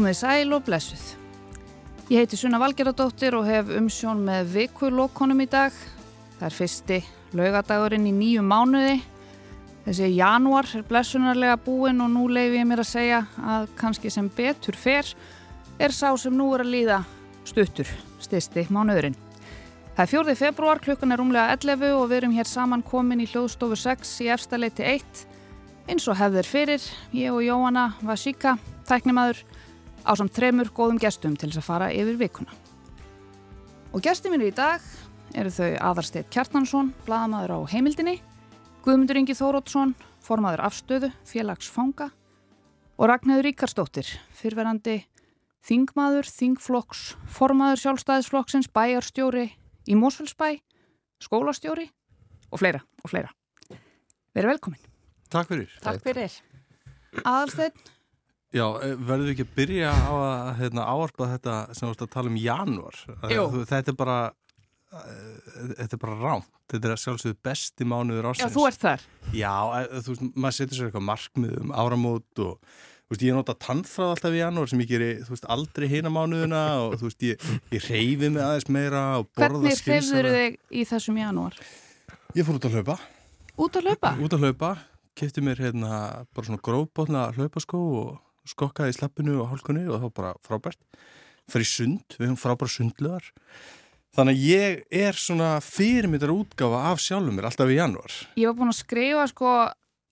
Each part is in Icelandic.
Komið sæl og blessuð. Ég heiti Sunna Valgeradóttir og hef umsjón með vikulokkonum í dag. Það er fyrsti laugadagurinn í nýju mánuði. Þessi januar er blessunarlega búinn og nú leif ég mér að segja að kannski sem betur fer er sá sem nú er að líða stuttur, stisti mánuðurinn. Það er fjórði februar, klukkan er umlega 11 og við erum hér saman komin í hljóðstofu 6 í efstaleiti 1. Eins og hefðir fyrir, ég og Jóhanna Vasíka, tæknimaður, á samt þremur góðum gestum til þess að fara yfir vikuna. Og gestum minn í dag eru þau Aðarsteit Kjartansson, bladamaður á heimildinni, Guðmundur Ingi Þórótsson, formaður afstöðu, félagsfanga og Ragnhjóður Ríkarsdóttir, fyrverandi þingmaður, þingflokks, formaður sjálfstæðisflokksins, bæjarstjóri í Mósfellsbæ, skólastjóri og fleira og fleira. Verið velkomin. Takk fyrir. Takk fyrir. Aðalsteinn. Já, eh, verður við ekki að byrja á að hérna, áarpa þetta sem við ætlum að tala um januar? Jú. Þetta er bara, uh, þetta er bara rámt. Þetta er sjálfsögðu besti mánuður Já, ásins. þú ert þar. Já, eh, þú veist, maður setur sér eitthvað markmið um áramót og þú veist, ég nota tannfræð alltaf í janúar sem ég geri, þú veist, aldrei hina mánuðuna og þú veist, ég, ég reyfi mig aðeins meira og borða Hvernig hrefður skynsamlega. þig í þessum janúar? Ég fór út að hlaupa. Út að hlaupa? út að hlaupa, kefti mér hérna bara svona grófbótna hlaupaskó og skokkaði í slappinu og hálkunni og það var bara frábært. Fyrir sund, við höfum frábæra sundluðar. Þannig að ég er svona fyrirmyndar útgáfa af sjálfum mér alltaf í janúar. Ég var búin að skrifa sko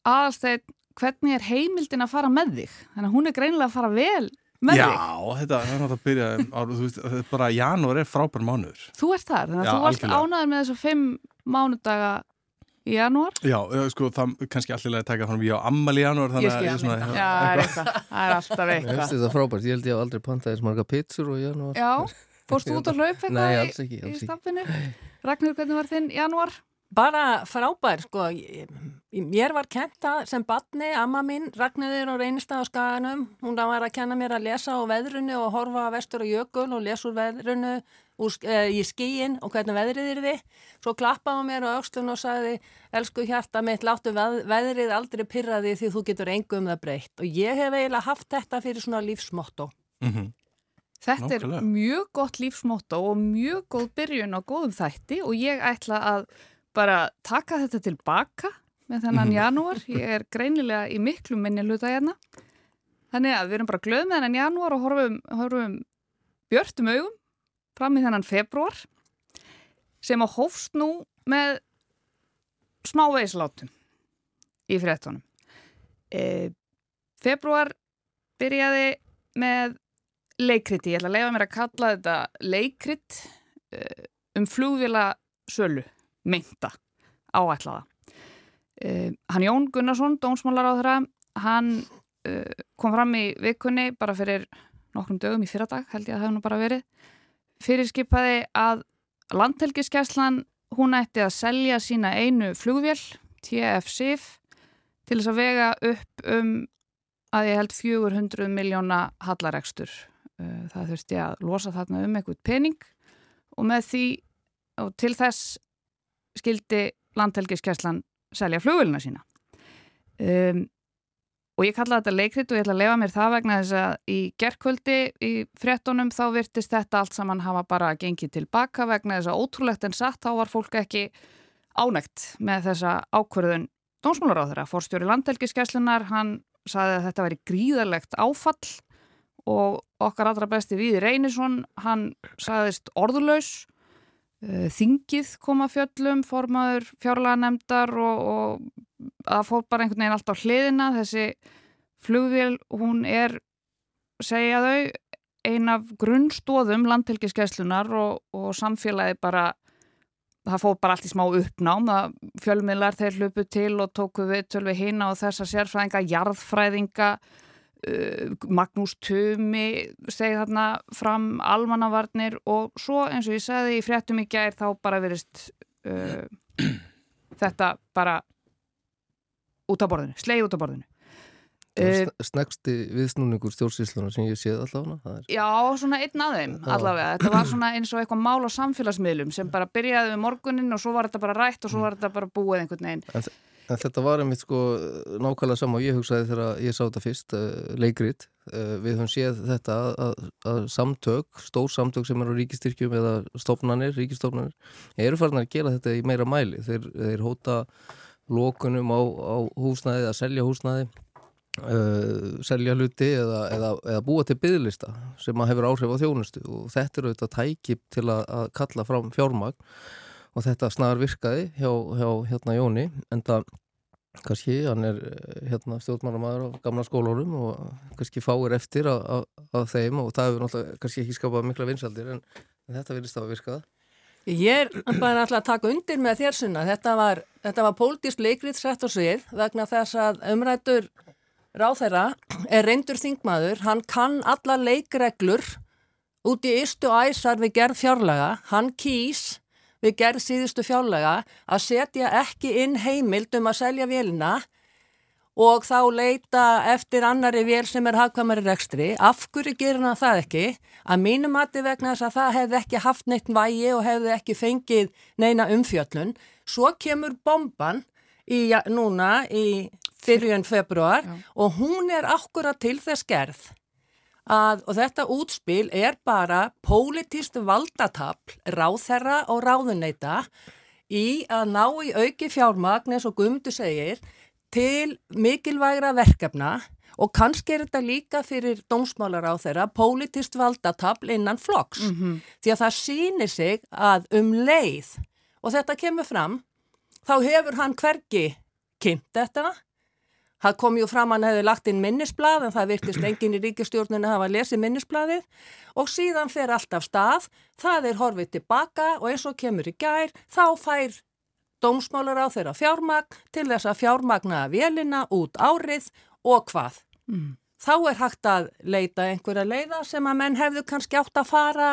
aðalsteinn hvernig er heimildin að fara með þig? Þannig að hún er greinilega að fara vel með Já, þig. þetta er náttúrulega að byrja, um ár, þú veist, bara janúar er frábær mánuður. Þú ert þar, þannig að Já, þú varst ánæður með þessu fimm mánudaga í janúar. Já, sko, það er kannski allir að taka fram ég á ammal í janúar, Ég þannig að svona, Já, það er eitthvað. Það er alltaf Mér finnst eitthvað. þetta frábært, ég held ég hef aldrei pantað þess marga pizzur og janúar. Já, fórstu út að hlaupa eitthvað alls ekki, í, í staffinu? Ragnur, hvernig var þinn janúar? Bara frábær, sko. Ég- Mér var kenta sem badni, amma mín, Ragnarður og reynistað á skaganum. Hún var að kenna mér að lesa á veðrunu og horfa vestur á jökul og lesa úr veðrunu úr, e, í skíin og hvernig veðrið er þið. Svo klappaði mér á aukslun og sagði, elsku hjarta mitt, láttu veð, veðrið aldrei pyrra því því þú getur engum það breytt. Og ég hef eiginlega haft þetta fyrir svona lífsmotto. mm Þetta er Nákvæmlega. mjög gott lífsmótto og mjög góð byrjun á góðum þætti og ég ætla að bara taka þetta tilbaka með þennan Mhm. janúar. Ég er greinilega í miklu minni hluta hérna. Þannig að við erum bara glöð með þennan janúar og horfum, horfum björtum augum fram í þennan februar sem að hófst nú með smávegislátum í fréttunum. E, februar byrjaði með leikriti, ég ætla að leifa mér að kalla þetta leikrit uh, um flugvila sölu, meinta, áætlaða. Uh, hann Jón Gunnarsson, dónsmálar á þeirra, hann uh, kom fram í vikunni bara fyrir nokkrum dögum í fyrradag, held ég að það hefði nú bara verið, fyrirskipaði að landhelgiskeslan hún ætti að selja sína einu flugvél, TF-SIF, til þess að vega upp um að ég held 400 miljóna hallarekstur. Uh, Það þurfti að losa þarna um einhvern pening og með því og til þess skildi landhelgiskeslan selja flugvölina sína. Um, og ég kalla þetta leikrit og ég ætla að lefa mér það vegna þess að í gerkvöldi í fréttonum þá virtist þetta allt saman hafa bara gengið tilbaka vegna þess að ótrúlegt en satt þá var fólk ekki ánægt með þessa ákverðun dónsmálaráðura. Forstjóri landhelgiskeslunar, hann saði að þetta væri gríðarlegt áfall og okkar allra besti Víði Reynisson, hann saðist orðulaus, Eh, þingið koma fjöllum, formaður fjárlega nefndar og, og að fór bara einhvern veginn allt á hliðina, þessi flugvél, hún er, segja þau, ein af grunnstóðum landhelgiskeslunar og, og samfélagi bara það fór bara allt í smá uppnám. Það fjölmiðlar þeir hlupu til og tóku við tölvi hina og þessa sérfræðinga jarðfræðinga Magnús Tumi segi þarna fram almannavarnir og svo eins og ég segði í fréttum í gær þá bara verist uh, þetta bara út af borðinu, slegi út af borðinu uh, Snegsti viðsnúningur stjórnsýsluna sem ég séð allavega. Það Já, svona einn af þeim allavega. Þetta var svona eins og eitthvað mál á samfélagsmiðlum sem bara byrjaði við morgunin og svo var þetta bara rætt og svo var þetta bara búið einhvern veginn. en þetta var einmitt sko nákvæmlega sama og ég hugsaði þegar ég sá þetta fyrst, uh, leikrit. Uh, við höfum séð þetta að, að samtök, stór samtök sem eru á ríkistyrkjum eða stofnanir, ríkistofnanir, eru farin að gera þetta í meira mæli. Þeir, þeir hóta lókunum á, á húsnæði, að selja húsnæði, uh, selja hluti eða, eða, eða búa til byggðlista sem að hefur áhrif á þjónustu og þetta eru auðvitað tækip til að, að kalla fram fjármagn og þetta snar virkaði hjá, hjá hérna Jóni en það kannski, hann er hérna stjórnmannamaður á gamla skólórum og kannski fáir eftir að þeim og það hefur náttúrulega kannski ekki skapað mikla vinsaldir en, en þetta vilist að virkaða Ég er bara alltaf að taka undir með þér sinna. Þetta var, var pólitísk leikrið sett og svið vegna þess að umrætur ráþeira er reyndur þingmaður. Hann kann alla leikreglur út í ystu æsar við gerð fjárlega. Hann kýs við gerð síðustu fjárlega að setja ekki inn heimild um að selja vélina og þá leita eftir annari vél sem er hafðkvæmari rekstri. Af hverju gerir hann það ekki? Að mínum mati vegna þess að það hefði ekki haft neitt vægi og hefði ekki fengið neina umfjöllun. Svo kemur bomban í, núna í fyrjun februar Já. og hún er akkurat til þess gerð. Að, og þetta útspil er bara pólitist valdatapl, ráþerra og ráðunneita í að ná í auki fjármagn eins og Guðmundur segir til mikilvægra verkefna. Og kannski er þetta líka fyrir dómsmálar á þeirra politist valdatafl innan floks mm -hmm. því að það sýnir sig að um leið og þetta kemur fram þá hefur hann hvergi kynnt þetta það kom ju fram hann hefði lagt inn minnisblad en það virtist enginn í ríkistjórninu að hafa lesið minnisbladið og síðan fer alltaf stað það er horfið tilbaka og eins og kemur í gær þá fær dómsmálar á þeirra fjármagn til þess að fjármagna vélina út árið og hvað. Mm. Þá er hægt að leita einhverja leiða sem að menn hefðu kannski átt að fara,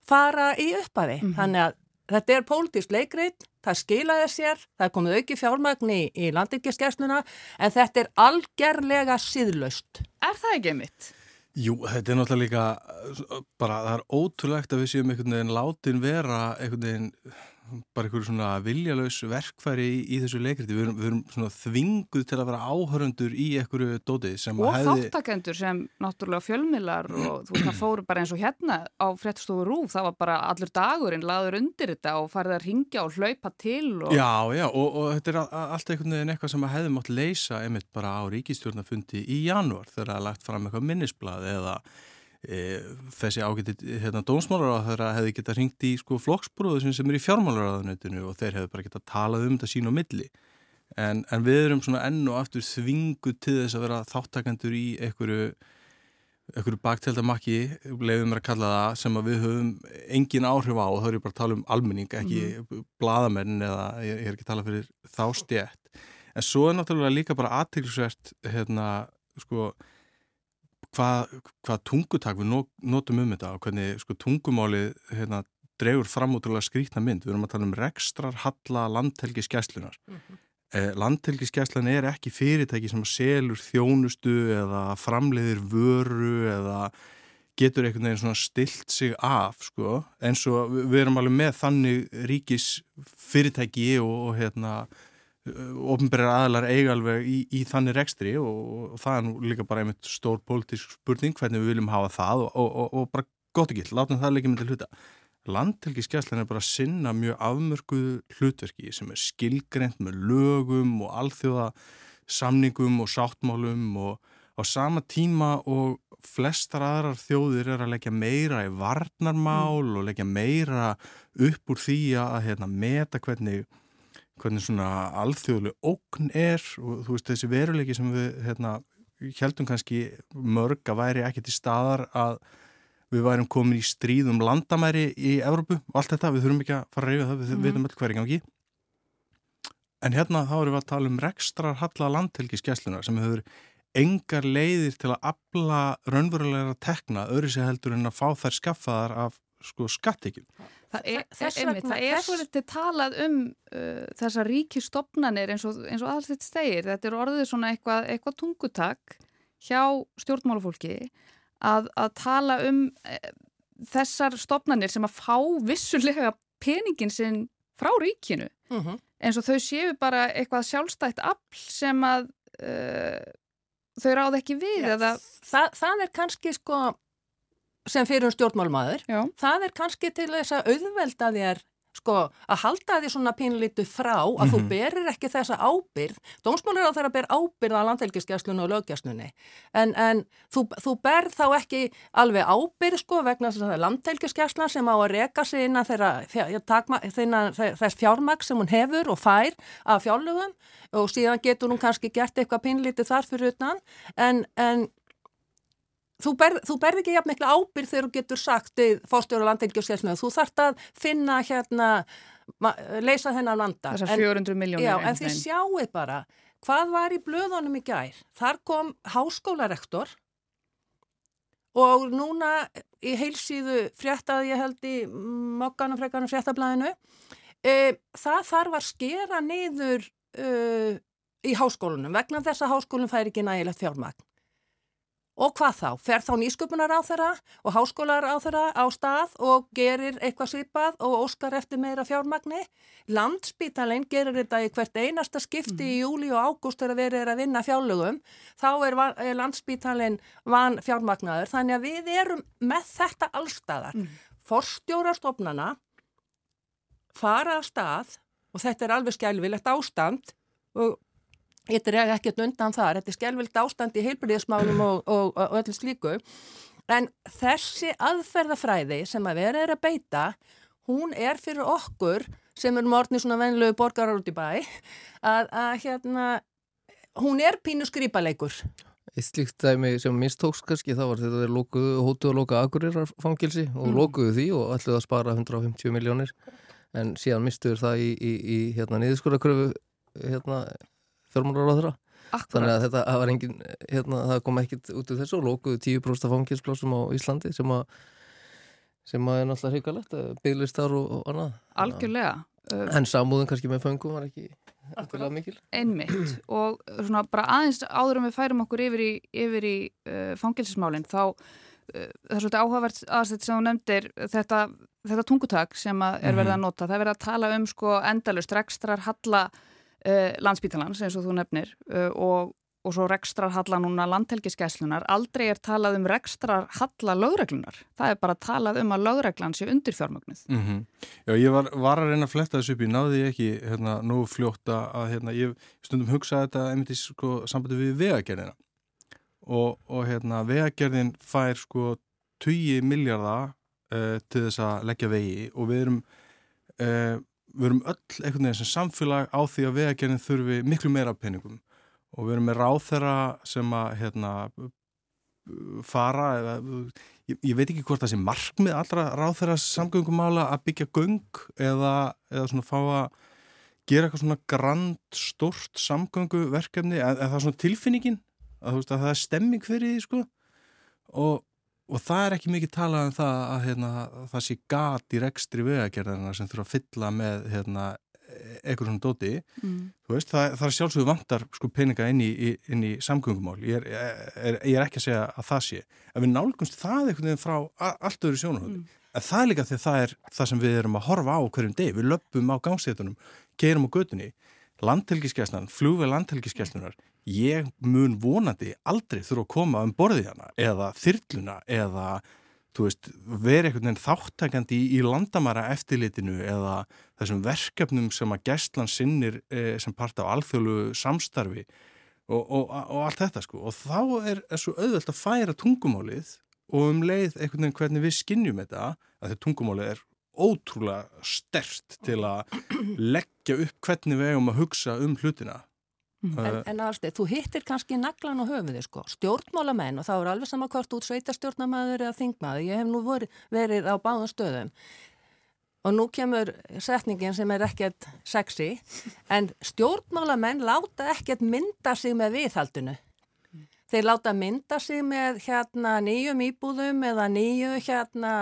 fara í uppafi. Mm. Þannig að þetta er pólitísk leikrið, það skilaði sér, það er komið auki fjármagni í, í landingiskersluna en þetta er algerlega síðlaust. Er það ekki mitt? Jú, þetta er náttúrulega líka bara, það er ótrúlegt að við séum einhvern veginn látin vera einhvern veginn bara einhverju svona viljalös verkfæri í, í þessu leikriti. Við erum, við erum svona þvinguð til að vera áhörundur í einhverju dótið sem og hefði... Þáttakendur sem náttúrulega fjölmilar og þú veist það fóru bara eins og hérna á fréttstofu rúf, það var bara allur dagurinn laður undir þetta og farið að ringja og hlaupa til og... Já, já, og, og þetta er alltaf einhvern veginn eitthvað sem hefði mátt leysa einmitt bara á ríkistjórnafundi í janúar þegar það er lagt fram eitthvað minnisblad eða þessi ágætti hérna, dómsmálar á þeirra hefði geta ringt í sko, flokksbróðu sem er í fjármálaráðunitinu og þeir hefði bara geta talað um þetta sín og milli. En, en við erum svona enn og aftur þvingu til þess að vera þáttakandur í einhverju, einhverju bakteldamakki, leiðum við að kalla það sem við höfum engin áhrif á og þá er ég bara að tala um almenning, ekki mm bladamenn eða ég, ég er ekki að tala fyrir þá stjætt en svo er náttúrulega líka bara aðtilsvert hérna sko hvað, hvað tungutak við notum um þetta og hvernig sko, tungumálið hérna, dregur fram útrúlega skrítna mynd. Við erum að tala um rekstrar halla landhelgiskeslunar. Mm -hmm. eh, landhelgiskeslan er ekki fyrirtæki sem selur þjónustu eða framleiðir vöru eða getur einhvern veginn svona stilt sig af sko, eins og við erum alveg með þannig ríkis fyrirtæki og, og hérna ofnbæra aðlar eigalveg í, í þannig rekstri og, og það er nú líka bara einmitt stór pólitísk spurning hvernig við viljum hafa það og, og, og bara gott ekki, látum það líka myndi hluta. Landhelgiskeslan er bara að sinna mjög afmörkuðu hlutverki sem er skilgreynd með lögum og alþjóða samningum og sáttmálum og á sama tíma og flestar aðrar þjóðir er að leggja meira í varnarmál mm. og leggja meira upp úr því að hérna, meta hvernig hvernig svona alþjóðlu ógn er og þú veist þessi veruleiki sem við hérna, heldum kannski mörg að væri ekki til staðar að við værum komin í stríð um landamæri í Evrópu og allt þetta, við þurfum ekki að fara að reyfa það, við mm. veitum öll hverjum ekki en hérna þá erum við að tala um rekstrar halla landhelgiskeslunar sem hefur engar leiðir til að abla raunverulega tekna öðru sér heldur en að fá þær skaffaðar af sko skattekjum Það er, þess einmitt, það er svo litið talað um uh, þessa ríkistofnanir eins og, og alls þetta stegir. Þetta er orðið svona eitthvað, eitthvað tungutak hjá stjórnmálafólki að, að tala um uh, þessar stofnanir sem að fá vissulega peningin sinn frá ríkinu. Uh mhm. -huh. En svo þau séu bara eitthvað sjálfstætt afl sem að uh, þau ráð ekki við eða, það, það er kannski sko sem fyrir um stjórnmálmaður já, það er kannski til þess að auðvelda þér sko að halda því svona pínlítu frá að þú berir ekki þessa ábyrð dómsmálur á þeirra ber ábyrð á landhelgiskesslunni og löggæslunni. En, en þú, þú ber þá ekki alveg ábyrð sko vegna þess að það er landhelgiskesslan sem á að reka sig innan þeirra, þeirra, takma, þeirra þess fjármaks sem hún hefur og fær af fjárlögum. Og síðan getur hún kannski gert eitthvað pínlítið þar fyrir utan. En, en þú berð, þú berð ekki jafn miklu ábyrð þegar þú getur sagt fórstjóru landhelgjörskessluna, þú þart að finna hérna, leysa þennan landa. þessar 400 miljónir. Já, en þið sjáuð bara, hvað var í blöðunum í gær? Þar kom háskólarektor og núna í heilsíðu fréttaði ég held í mokkanum frekanum fréttablaðinu, e, það þarf að skera niður e, í háskólunum vegna þess að háskólinn fær ekki nægilegt fjármagn. Og hvað þá? Fer þá nýsköpunar á þeirra og háskólar á þeirra á stað og gerir eitthvað svipað og óskar eftir meira fjármagni. Landspítalinn gerir þetta í hvert einasta skipti mm. í júli og ágúst þegar verið er að vinna fjárlögum. Þá er, er landspítalinn van fjármagnaður. Þannig að við erum með þetta allstaðar. Mm. Forstjórastofnana fara að stað og þetta er alveg skjálfilegt ástand og Þetta er ekkert undan þar, þetta er skjálfilt ástand í heilbyrðismálum og, og, og öllu slíku. En þessi aðferðafræði sem að vera er að beita, hún er fyrir okkur sem er morgni svona venlegu borgarar út í bæ, að, að hérna, hún er pínu skrýpaleikur. Eitt slíkt dæmi sem mistóks kannski það var þetta lókuðu, hóttuðu að lóka agurirarfangilsi og mm. lókuðu því og ætluðu að spara 150 miljónir en síðan mistuður það í, í, í hérna, niðurskórakröfu hérna fjármálar á þeirra Akkurat. þannig að þetta var engin hérna, það kom ekkit út úr þessu og lókuðu 10% fangilsplásum á Íslandi sem að sem að er náttúrulega hrigalegt bygglistar og, og annað. Algjörlega En samúðin kannski með fangum var ekki eftirlega mikil. Einmitt. Og svona bara aðeins áður um við færum okkur yfir í, yfir í uh, fangilsismálinn þá það er svolítið áhugavert aðstætt sem þú nefndir þetta, þetta tungutak sem er verið að nota. Það er verið að tala um sko endalust rekstrar halla uh, landsbítalans eins og þú nefnir uh, og, og svo rekstrar halla núna landhelgiskeslunar. Aldrei er talað um rekstrar halla lögreglunar. Það er bara talað um að lögreglan sé undir fjármögnuð. Mm -hmm. Já, ég var, var að reyna að fletta þessu upp í náði ég ekki hérna, nú fljóta að hérna, ég stundum hugsaði þetta einmitt í sko, sambandi við vegagerðina og, og hérna, vegagerðin fær sko 20 miljardar uh, til þess að leggja vegi og við erum uh, við erum öll einhvern veginn sem samfélag á því að vegagerðin þurfi miklu meira peningum. Og við erum með ráþera sem að hérna, fara eða, ég, ég veit ekki hvort það sé markmið allra ráþera samgöngumála að byggja göng eða, eða svona fá að gera eitthvað svona grand, stort samgönguverkefni. Eða það er svona tilfinningin að, veist, að það er stemming fyrir því sko. Og og það er ekki mikið talað um það að hérna, það sé gat í rekstri vegagerðarna sem þurfa að fylla með hérna, eitthvað svona dóti. Mm. veist, það, það er sjálfsögðu vantar sko, peninga inn í, inn í samgöngumál. Ég er, er, ég er ekki að segja að það sé. Að við nálgumst það einhvern veginn frá allt öðru sjónahóði mm. en það er líka því að það er það sem við erum að horfa á hverjum deg, við löpum á gangstétunum gerum á götunni. Landhelgiskeslan, flugveð landhelgiskeslunar ég mun vonandi aldrei þurfa að koma um borðið hana eða þyrluna eða veist, veri einhvern veginn þáttakandi í, í landamæra eftirlitinu eða þessum verkefnum sem að gæstlan sinnir e, sem part af alþjólu samstarfi og, og, og allt þetta sko. Og þá er, er svo auðvelt að færa tungumálið og um leið einhvern veginn hvernig við skinnjum þetta að þetta tungumálið er ótrúlega stert til að leggja upp hvernig við eigum að hugsa um hlutina Mm. En, en aðalsteg, þú hittir kannski naglan og höfuði sko, stjórnmálamenn og þá er alveg sama hvort út sveitarstjórnamaður eða þingmaður, ég hef nú voru, verið á báðum stöðum. Og nú kemur setningin sem er ekkert sexy, en stjórnmálamenn láta ekkert mynda sig með viðhaldinu. Þeir láta mynda sig með hérna nýjum íbúðum eða nýju hérna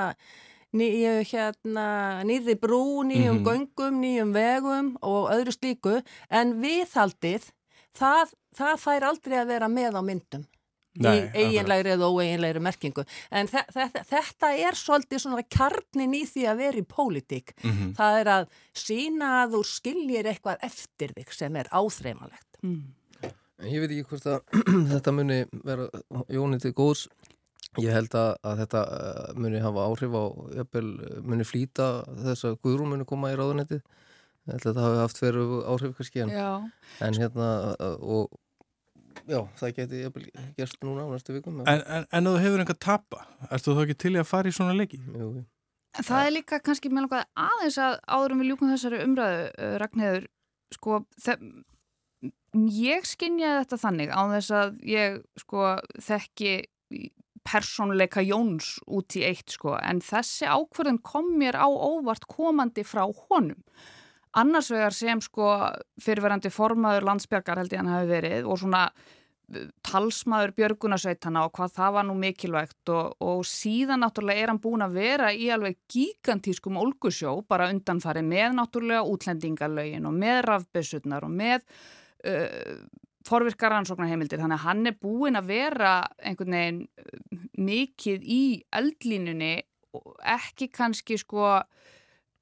nýju hérna nýri brú, nýjum mm -hmm. göngum, nýjum vegum og öðru slíku. En viðhaldið það, það fær aldrei að vera með á myndum Nei, í eiginlegri eða óeiginlegri merkingu en þetta er svolítið svona karnin í því að vera í pólitík mm -hmm. það er að sína að þú skiljir eitthvað eftir þig sem er áþreimalegt mm. Ég veit ekki hvort að þetta muni vera Jóni til góðs Ég held að, að þetta uh, muni hafa áhrif á, jafnvel, muni flýta þess að Guðrún muni koma í ráðunetti. Ég held að þetta hafi haft veru áhrif kannski en, en hérna og já, það geti gerst núna á næstu vikum. En, en, en þú hefur einhver tapa, erstu þá ekki til í að fara í svona leiki? Jú, Það er líka kannski með langaði aðeins að áðurum við ljúkum þessari umræðu, uh, Ragnheður, sko, ég skinnjaði þetta þannig á þess að ég sko þekki persónuleika Jóns út í eitt sko en þessi ákverðin kom mér á óvart komandi frá honum annars vegar sem sko fyrirverandi formaður landsbjörgar held ég hann hafi verið og svona uh, talsmaður björgunasveitana og hvað það var nú mikilvægt og, og síðan náttúrulega er hann búin að vera í alveg gigantískum olgusjó bara undanfari með náttúrulega útlendingalögin og með rafbössunar og með uh, forvirkar rannsóknarheimildir þannig að hann er búin að vera einhvern veginn uh, mikið í eldlínunni ekki kannski sko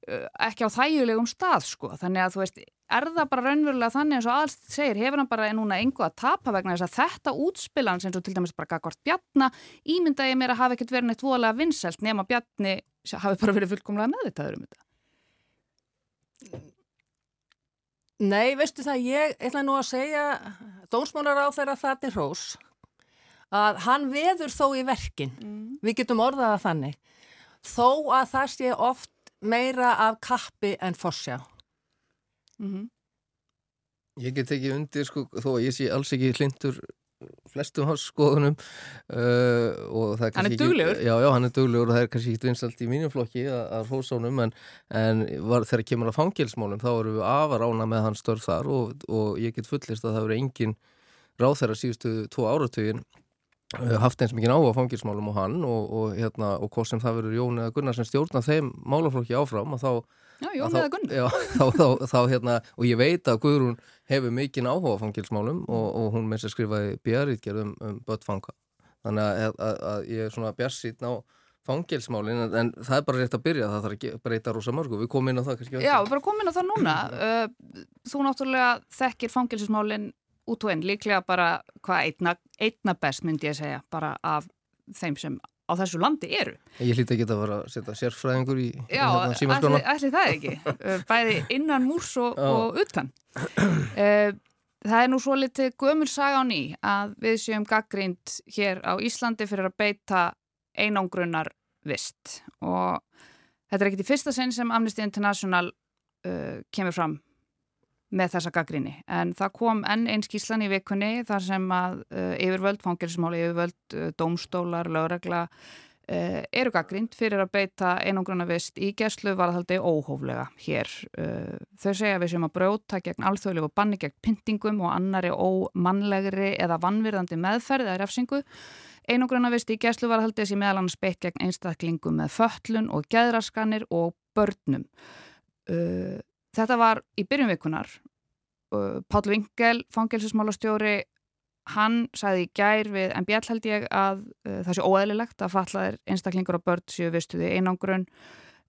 ekki á þægulegum stað sko. Þannig að þú veist er það bara raunverulega þannig eins og alls segir hefur hann bara núna einhvað að tapa vegna þess að þetta útspilan sem svo til dæmis bara gagvart Bjarni ímynda ég mér að hafa ekkert verið neitt voðalega vinnselt nema Bjarni hafi bara verið fullkomlega meðvitaður um þetta. Nei, veistu það, ég ætla nú að segja dónsmálar á þeirra þarni hrós að hann veður þó í verkin. Mm. við getum orðaða þannig. Þó að það sé oft meira af kappi en fossjá mm -hmm. Ég get ekki undir sko, þó að ég sé alls ekki hlindur flestum hans skoðunum uh, er hann er duglegur já, já, hann er duglegur og það er kannski ekki vinsalt í mínum flokki að hósánum en, en var, þegar kemur að fangilsmálum þá eru við afar ána með hans störf þar og, og ég get fullist að það eru engin ráð þeirra síðustu tvo áratugin uh, haft eins mikið áhuga fangilsmálum og hann og, og, hérna, og hvort sem það verður Jón eða Gunnar sem stjórna þeim málaflokki áfram og þá Já, Jón eða Gunnar. Já, þá, þá, þá, hérna, og ég veit að Guðrún hefur mikinn áhuga fangilsmálum og, og hún með sér skrifaði björðitgerð um, um börnfanga. Þannig að, að, að ég er svona björnsýtn á fangilsmálin, en, en það er bara rétt að byrja, það þarf að breyta rosa mörgu. Við komum inn á það kannski. Já, við bara komum inn á það núna. Uh, þú náttúrulega þekkir fangilsmálin út og einn, líklega bara hvað einna, einna best myndi ég segja, bara af þeim sem á þessu landi eru. Ég hlýtti ekki að vera að setja sérfræðingur í hérna símaskrána. Já, ætli það ekki. Bæði innan múrs og, og utan. Það er nú svo litið gömur saga á ný að við séum gaggrínd hér á Íslandi fyrir að beita einangrunnar vist og þetta er ekkit í fyrsta sinn sem Amnesty International uh, kemur fram með þessa gaggrinni. En það kom enn einn skíslan í vikunni þar sem að uh, yfirvöld, fangilsmáli yfirvöld, uh, dómstólar, lögregla uh, eru gaggrind fyrir að beita einangruna vist í geslu varðhaldi óhóflega hér. Uh, þau segja við sem að brjóta gegn alþjóðlegu banni gegn pyntingum og annari ómannlegri eða vannvirðandi meðferð eða refsingu. Einangruna vist í geslu varðhaldi sem meðal annars beitt gegn einstaklingum með föllun og geðraskanir og börnum. Uh, Þetta var í byrjumvikunar. Páll Vingel, fangilsusmálastjóri, hann sagði í gær við bjall held ég að uh, það sé óæðilegt að fallaðir einstaklingur og börn séu vistuði einangrun.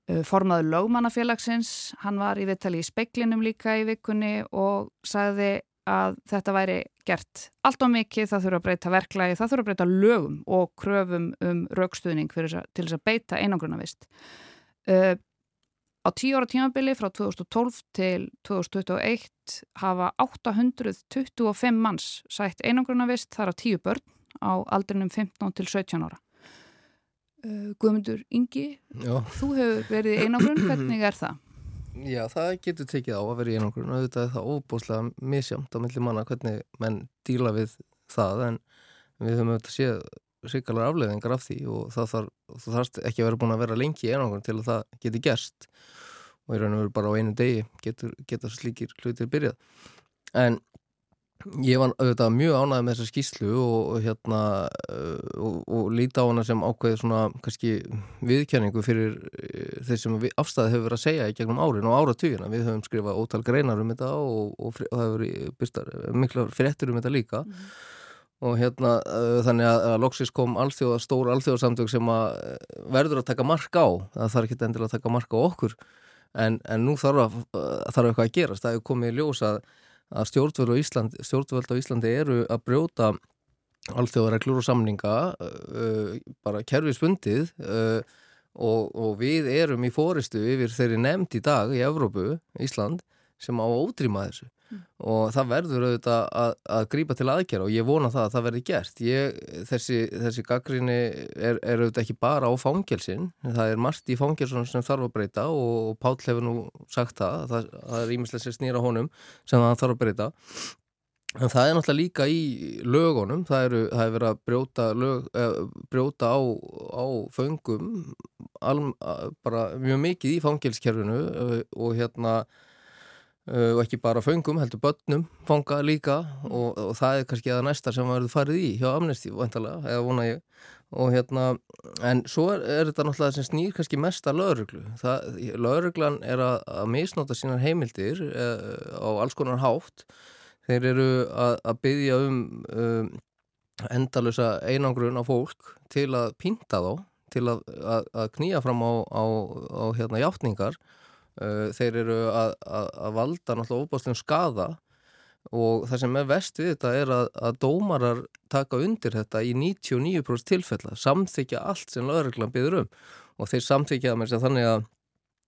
Uh, formaður lögmannafélagsins, hann var í viðtali í speiklinum líka í vikunni og sagði að þetta væri gert allt á mikið, það þurfa að breyta verklægi, það þurfa að breyta lögum og kröfum um raukstuðning til þess að beita einangrunavist. Uh, Á tíu ára tímabili frá 2012 til 2021 hafa 825 manns sætt einangrunavist þar á tíu börn á aldrinum 15 til 17 ára. Uh, Guðmundur Ingi, Já. þú hefur verið einangrun, hvernig er það? Já, það getur tekið á að vera einangrun og auðvitað er það óbúslega misjamt á milli manna hvernig menn díla við það en við höfum auðvitað séð sikalar afleðingar af því og það þarf, þarf ekki að vera búin að vera lengi í einangrun til að það geti gerst. Og í raun og veru bara á einu degi getur, getur slíkir hlutir byrjað. En ég var auðvitað mjög ánæðið með þessa skýslu og, og hérna uh, og, og líti á hana sem ákveði svona kannski viðkjanningu fyrir uh, þeir sem afstæði hefur verið að segja í gegnum árin og áratugina, við höfum skrifað ótal greinar um þetta og, og það hefur verið mikla fréttur um þetta líka. Mm. Og hérna uh, þannig að, að Loksis kom alþjóða, stór alþjóðasamtök sem að verður að taka mark á það þarf ekki endilega að taka mark á okkur. En, en nú þarf, að, þarf eitthvað að gerast. Það hefur komið í ljós að, að stjórnvöld á Íslandi, stjórnvöld á Íslandi eru að brjóta alþjóðareglur og samninga uh, bara kerfisbundið uh, og, og við erum í fóristu yfir þeirri nefnd í dag í Evrópu, Ísland, sem á ótrýma þessu mm. og það verður auðvitað að, að grípa til aðgjara og ég vona það að það verði gert. Ég, þessi, þessi gaggrinni er, er auðvitað ekki bara á fangelsin, það er margt í fangelsunum sem þarf að breyta og, og Pál hefur nú sagt það, það, það er ímislega sér snýra honum sem það þarf að breyta En það er náttúrulega líka í lögunum, það, eru, það er verið að brjóta, lög, eh, brjóta á, á föngum alm, bara mjög mikið í fangilskerfinu eh, og hérna og ekki bara föngum, heldur börnum fanga líka. Og, og það er kannski að næsta sem verður farið í hjá Amnesty vantalega, eða vona ég. Og hérna, en svo er, er þetta náttúrulega sem snýr kannski mest að lauruglu lauruglan er að, að misnóta sínar heimildir eh, á alls konar hátt. Þeir eru að, að byggja um, um endalösa einangrun á fólk til að pinta þá, til að, að knýja fram á, á, á hérna hjáttningar. Uh, þeir eru að valda náttúrulega óbástum skada og það sem er vest við þetta er að dómarar taka undir þetta í 99% tilfella, samþykja allt sem lögreglan byggður um. Og þeir samþykja það með þess að þannig að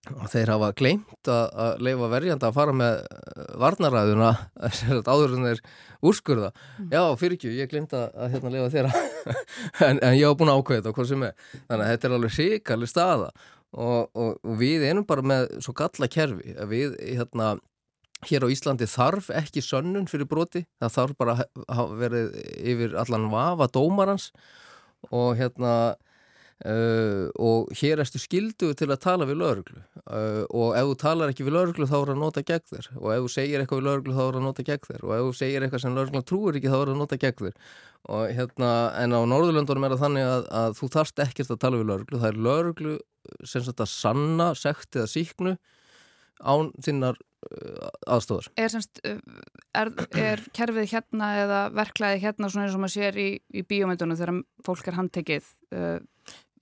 og þeir hafa gleimt að, að leifa verjanda að fara með eh, varnaræðuna áður en þeir úrskurða. Mm. já fyrir ekki, ég gleimt að, að hérna leifa þeirra en, en ég hafa búin að ákveða þetta hvað sem er, þannig að þetta er alveg síkalli staða og, og, og við erum bara með svo galla kerfi. Að við hérna hér á Íslandi þarf ekki sönnun fyrir broti, það þarf bara að verið yfir allan vafa dómarans og hérna Uh, og hér erstu skildu til að tala við lauruglu uh, og ef þú talar ekki við lauruglu þá er það að nota gegn þér. Og ef þú segir eitthvað við lauruglu þá er það að nota gegn þér. Og ef þú segir eitthvað sem lauruglan trúir ekki þá er það að nota gegn þér. Og hérna en á Norðurlöndunum er það þannig að, að þú þarft ekkert að tala við lauruglu það er lauruglu sem sagt að sanna sekt eða síknu án þinnar uh, aðstofar er, er, er kerfið hérna eða verklaði hérna svona eins og maður sér í, í bíómyndunum þegar fólk er handtekið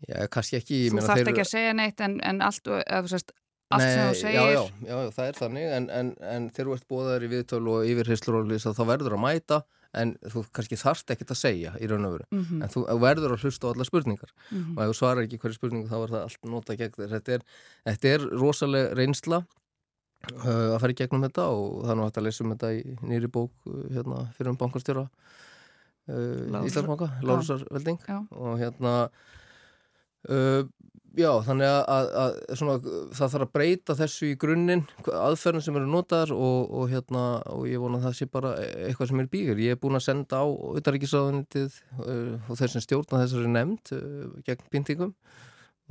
Já, kannski ekki. Þú þarft þeir... ekki að segja neitt en, en allt, eða, sérst, allt Nei, sem þú segir. Já, já, já, það er þannig en, en, en þegar þú ert bóðaður í viðtölu og yfirhyslur og þá verður að mæta en þú kannski þarft ekkert að segja í raun og veru. Mm -hmm. En þú verður að hlusta á alla spurningar mm -hmm. og ef þú svarar ekki hverju spurningu þá er það allt nota gegn þér. Þetta er, þetta er rosalega reynsla uh, að fara í gegnum þetta og hægt að lesa um þetta í nýri bók hérna, fyrir um bankarstjóra uh, Íslandsbanka, Lárusar Velding og hérna Uh, já, þannig að, að, svona, það þarf að breyta þessu í grunninn, aðferðin sem eru notaðar og, og, hérna, og ég vona að það sé bara eitthvað sem er bígur. Ég er búin að senda á auðaríkisáðunitið uh, og þessum stjórna þessari nefnd uh, gegn pyntingum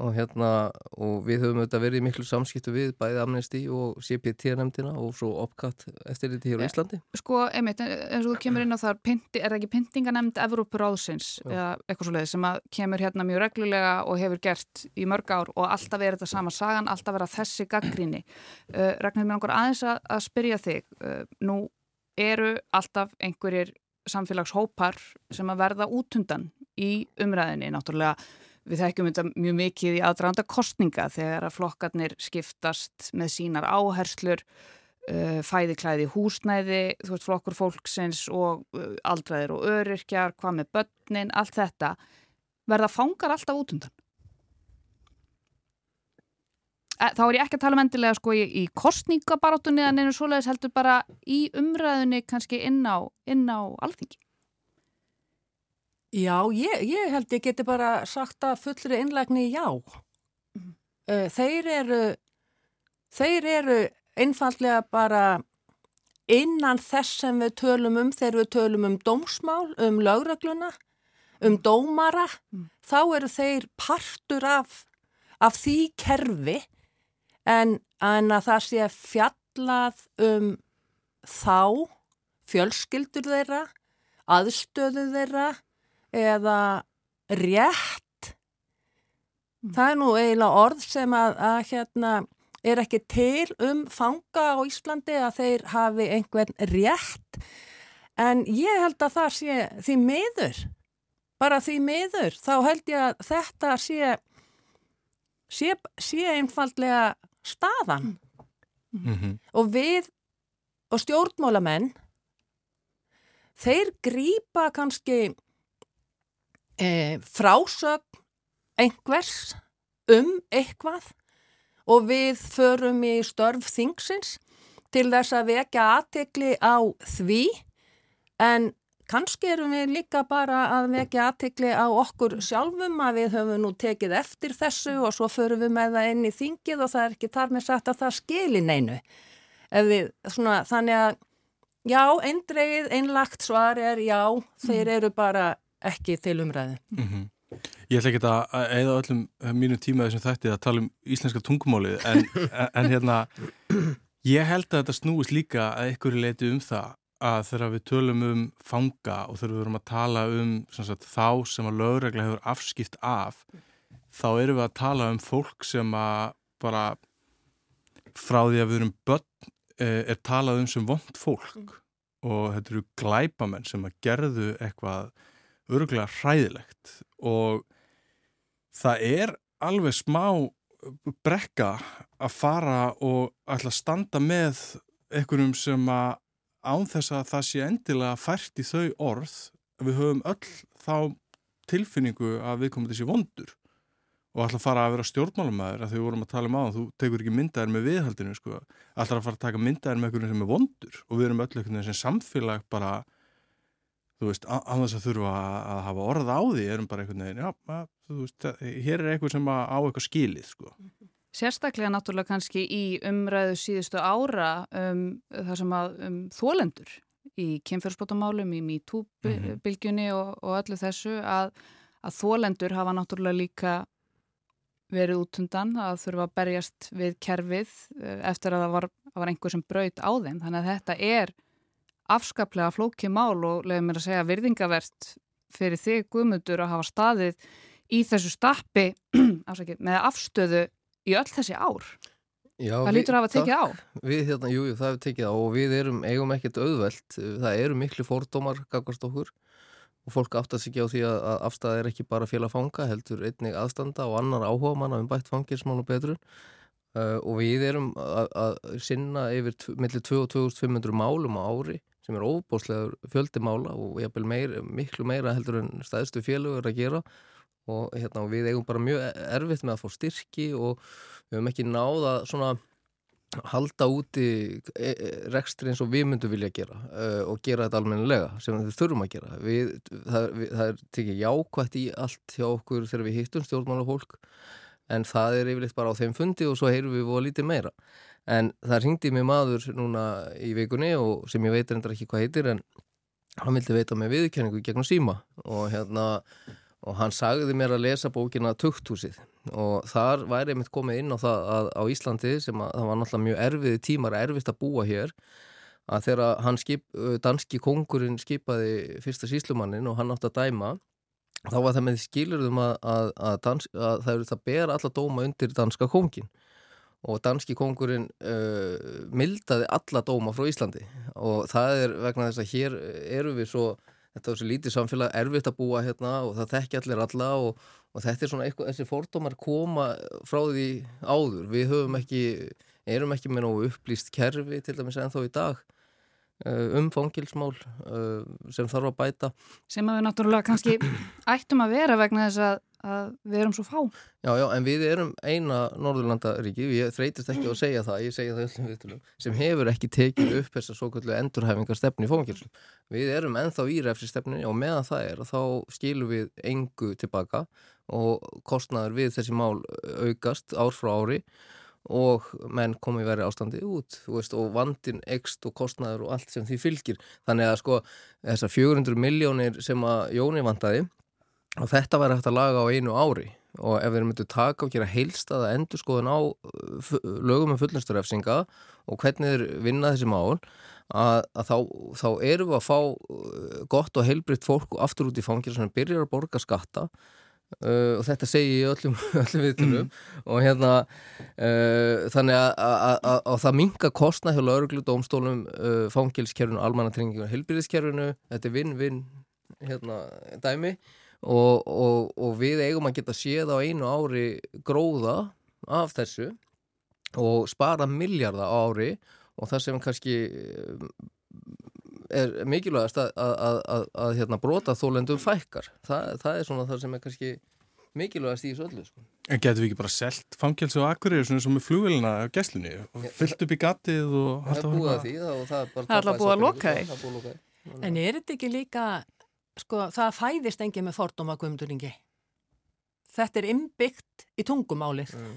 og hérna og við höfum auðvitað verið miklu samskiptu við bæði Amnesty og CPT-nemndina og svo opkatt eftir þetta hér á Íslandi. Sko, einmitt, eins og þú kemur inn á það er það ekki pyntinganemnd Evrópuráðsins eða eitthvað svo leiði sem að kemur hérna mjög reglulega og hefur gert í mörg ár og alltaf verið þetta sama sagan alltaf verið þessi gaggríni uh, Ragnar, mér langar aðeins að, að spyrja þig. Uh, nú eru alltaf einhverjir samfélagshópar sem að verða útundan í umræðinni, náttúrulega Við þekkjum þetta mjög mikið í aðdraðanda kostninga þegar að flokkarnir skiptast með sínar áherslur, uh, fæðiklæði húsnæði, þú veist flokkur fólksins og uh, aldraðir og öryrkjar, hvað með börnin, allt þetta, verða fangar alltaf út undan. E, þá er ég ekki að tala um endilega sko í, kostningabarátunni en einu svoleiðis heldur bara í umræðunni kannski inn á, á alþingi. Já, ég, ég held ég geti bara sagt að fullri innlægni já. Mm. Þeir eru, þeir eru einfallega bara innan þess sem við tölum um þegar við tölum um dómsmál, um lögregluna, um dómara, mm. þá eru þeir partur af, af því kerfi en, en að það sé fjallað um þá, fjölskyldur þeirra, aðstöðu þeirra, eða rétt. Mm. það er nú eiginlega orð sem að, að hérna er ekki til um fanga á Íslandi að þeir hafi einhvern rétt. En ég held að það sé því miður bara því miður þá held ég að þetta sé sé, sé einfallega staðan. Mm. -hmm. og við og stjórnmálamenn þeir grýpa kannski e, frásögn einhvers um eitthvað og við förum í störf þingsins til þess að vekja aðtekli á því en kannski erum við líka bara að vekja aðtekli á okkur sjálfum að við höfum nú tekið eftir þessu og svo förum við með það inn í þingið og það er ekki þar með sagt að það skilir neinu. Við, svona, þannig að já, eindreið, einlagt svar er já, þeir eru bara ekki til umræði. Mm -hmm. Ég ætla ekki að eða öllum mínum tíma þessum þætti að tala um íslenska tungumálið en, en hérna ég held að þetta snúist líka að ykkur leiti um það að þegar við tölum um fanga og þegar við verum að tala um sagt, þá sem að lögregla hefur afskipt af þá erum við að tala um fólk sem að bara frá því að við erum börn eh, er talað um sem vond fólk mm. og þetta eru glæpamenn sem að gerðu eitthvað öruglega hræðilegt og það er alveg smá brekka að fara og ætla að standa með einhverjum sem að án þess að það sé endilega fært í þau orð við höfum öll þá tilfinningu að við komum þessi vondur og ætla að fara að vera stjórnmálumæður að við vorum að tala um það, þú tekur ekki myndaðir með viðhaldinu sko, ætla að fara að taka myndaðir með einhvern veginn sem er vondur og við erum öll einhvern veginn sem samfélag bara þú veist, þess að þurfa að hafa orð á því, erum bara einhvern veginn, já, að, þú veist, hér er eitthvað sem á eitthvað skilið, sko. Sérstaklega náttúrulega kannski í umræðu síðustu ára um, þar sem að um, þólendur í kemfjörnsbótamálum, í MeToo-bylgjunni og, og öllu þessu að, að þólendur hafa náttúrulega líka verið út undan að þurfa að berjast við kerfið eh, eftir að það var, var einhver sem braut á þeim. Þannig að þetta er afskaplega flóki mál og leiðum mér að segja virðingavert fyrir þig guðmundur að hafa staðið í þessu stappi með afstöðu í öll þessi ár. Já, það lítur að hafa tekið á. Við, hérna, jú, jú, það hefur tekið á og við erum, eigum ekkert auðvelt. Það eru miklu fórdómar gagast okkur og fólk aftast ekki á því að afstæða er ekki bara félag fanga, heldur einnig aðstanda og annar áhuga manna um bætt fangilsmál og betrun. Uh, og við erum að sinna yfir millir 2500 málum á ári sem er óbúslegur fjöldimála og meir, miklu meira heldur en stæðstu félagur að gera. Og hérna, við eigum bara mjög erfitt með að fá styrki og við höfum ekki náða svona halda úti e, e, rekstri eins og við myndum vilja gera og gera þetta almennilega sem við þurfum að gera. Við, það, við, það er tekið jákvægt í allt hjá okkur þegar við hittum stjórnmála fólk en það er yfirleitt bara á þeim fundi og svo heyrum við og lítið meira en það ringdi mig maður núna í vikunni og sem ég veit reyndar ekki hvað heitir en hann vildi veita mig viðkenningu gegnum síma. Og hérna og hann sagði mér að lesa bókina Tukthúsið. Og þar væri ég mitt komið inn á það að á Íslandi sem að það var náttúrulega mjög erfiði tímar erfiðst að búa hér að þegar hann skip, danski kongurinn skipaði fyrsta síslumannin og hann átti að dæma þá var það með skilurðum að, að, að, dans, að það, það ber alla dóma undir danska kongin og danski kongurinn uh, mildaði alla dóma frá Íslandi og það er vegna þess að hér eru við svo, þetta er svo lítið samfélag erfitt að búa hérna og það þekki allir alla og, og þetta er svona eitthvað, þessi fordómar koma frá því áður, við höfum ekki, erum ekki með nógu upplýst kerfi til dæmis ennþá í dag uh, um fangilsmál uh, sem þarf að bæta. Sem að við náttúrulega kannski ættum að vera vegna þess að að við erum svo fá. Já, já, en við erum eina Norðurlandaríki, ég þreytist ekki að segja það, ég segja það öllum viðtölum, sem hefur ekki tekið upp þessar svo kallu endurhæfingar stefni í fóngilsum. Við erum enþá í refsi stefni og meðan það er, þá skilum við engu tilbaka og kostnaður við þessi mál aukast ár frá ári og menn komi verið ástandi út veist, og vandin, ekst og kostnaður og allt sem því fylgir. Þannig að sko þessar 400 miljónir sem að Jóni vandaði og þetta væri hægt að laga á einu ári. Og ef við myndum taka og gera heilstaða endur skoðun á uh, lögum um fullinsturrefsinga og hvernig þeir vinna þessi mál að, að þá, þá erum við að fá uh, gott og heilbritt fólk aftur út í fangir sem byrjar að borga skatta. Uh, og þetta segi ég öllum, öllum viðtunum mm. og hérna uh, þannig að það minga kostna hjá lauruglu, dómstólum uh, fangilskerfinu, almannatringinu og helbyrðiskerfinu þetta er vinn-vinn hérna, dæmi og, og, og við eigum að geta séð á einu ári gróða af þessu og spara miljardar á ári og það sem kannski eh, er mikilvægast að, að, að, að, að hérna, brota þólendum fækkar. Það, það er svona það sem er kannski mikilvægast í þessu öllu sko. En getur við ekki bara selt fangelsi og akkurir svona sem er flugvelina á gæslinni og fyllt upp í gatið og það er búið að því er, það er alltaf búið að loka því. En er þetta ekki líka sko, það fæðist engi með fordóma guðumduringi þetta er innbyggt í tungumálið mm.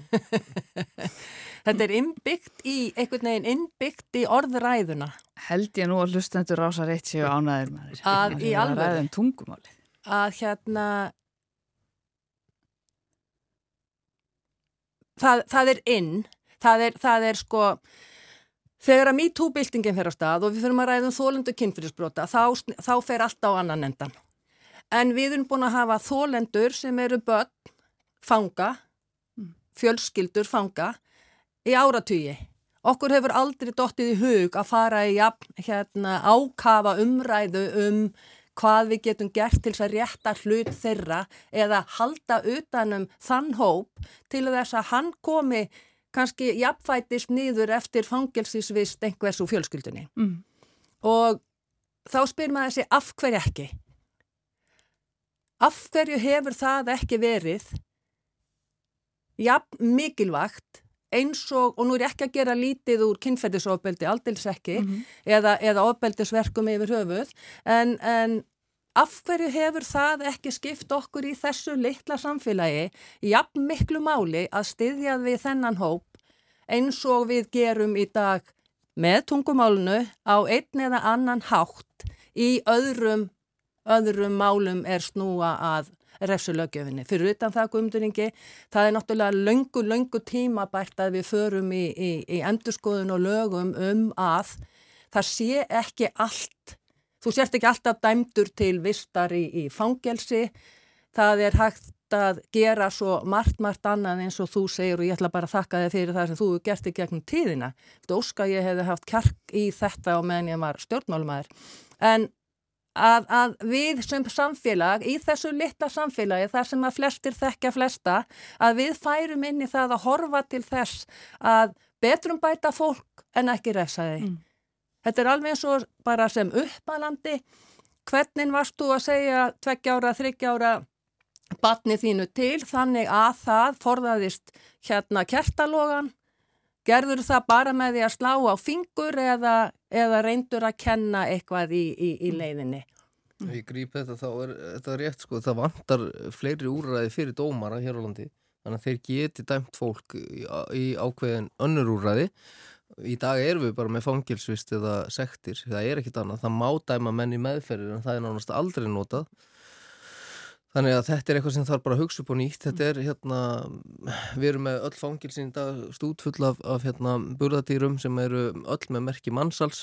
þetta er innbyggt í einhvern veginn innbyggt í orðræðuna. Held ég nú að hlustendur rásar eitt séu ánæður með að í alveg um að hérna það, það er inn, það er, það er sko, þegar að MeToo-byltingin fer á stað og við fyrir að ræðum þólendu kynfyrirsbrota, þá, þá fer allt á annan endan. En við erum búin að hafa þólendur sem eru börn, fanga, fjölskyldur fanga í áratýji. Okkur hefur aldrei dottið í hug að fara í hérna, ákafa umræðu um hvað við getum gert til að rétta hlut þeirra eða halda utanum þann hóp til þess að hann komi kannski jafnfætist nýður eftir fangelsisvist einhvers úr fjölskyldunni. Mm. Og þá spyr maður þessi af hverju ekki? Af hverju hefur það ekki verið jafn mikilvægt eins og, og nú er ekki að gera lítið úr kynferðisofbeldi, aldils ekki, mm -hmm. eða, eða ofbeldisverkum yfir höfuð, en, en af hverju hefur það ekki skipt okkur í þessu litla samfélagi, jafn miklu máli að styðjað við þennan hóp eins og við gerum í dag með tungumálunu á einn eða annan hátt í öðrum, öðrum málum er snúa að refsulögjöfinni. Fyrir utan það guðumduringi, það er náttúrulega löngu, löngu tíma bært að við förum í, í, í endurskoðun og lögum um að það sé ekki allt, þú sérst ekki alltaf dæmdur til vistar í, í fangelsi, það er hægt að gera svo margt, margt annan eins og þú segir og ég ætla bara að þakka þig fyrir það sem þú gert í gegnum tíðina. Þú óska ég hefði haft kjark í þetta og meðan ég var stjórnmálumæður. En að, að við sem samfélag, í þessu litla samfélagi, þar sem að flestir þekkja flesta, að við færum inn í það að horfa til þess að betrum bæta fólk en ekki refsaði. Mm. Þetta er alveg eins og bara sem uppalandi, hvernig varst þú að segja tveggjára, þryggjára batni þínu til, þannig að það forðaðist hérna kertalogan? Gerður það bara með því að slá á fingur eða, eða reyndur að kenna eitthvað í, í, í leiðinni? Ég grýp þetta þá er þetta rétt sko, það vantar fleiri úrræði fyrir dómara hér á landi. Þannig að þeir geti dæmt fólk í, í ákveðin önnur úrræði í dag erum við bara með fangilsvist eða sektir, það er ekkit annað það má dæma menn í meðferðir en það er nánast aldrei notað Þannig að þetta er eitthvað sem þarf bara að hugsa upp og nýtt. Þetta er hérna, við erum með öll fangilsin í dag stútfull af, af hérna burðadýrum sem eru öll með merki mannsals,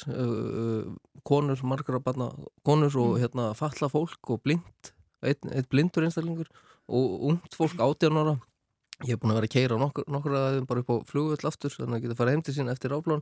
konur, margra barna, konur og mm. hérna falla fólk og blind, einn ein blindur einstaklingur og ungt fólk átjánara. Ég hef búin að vera að keira nokkur, nokkur að þeim bara upp á flugvöld aftur þannig að geta farið heim til sín eftir áblón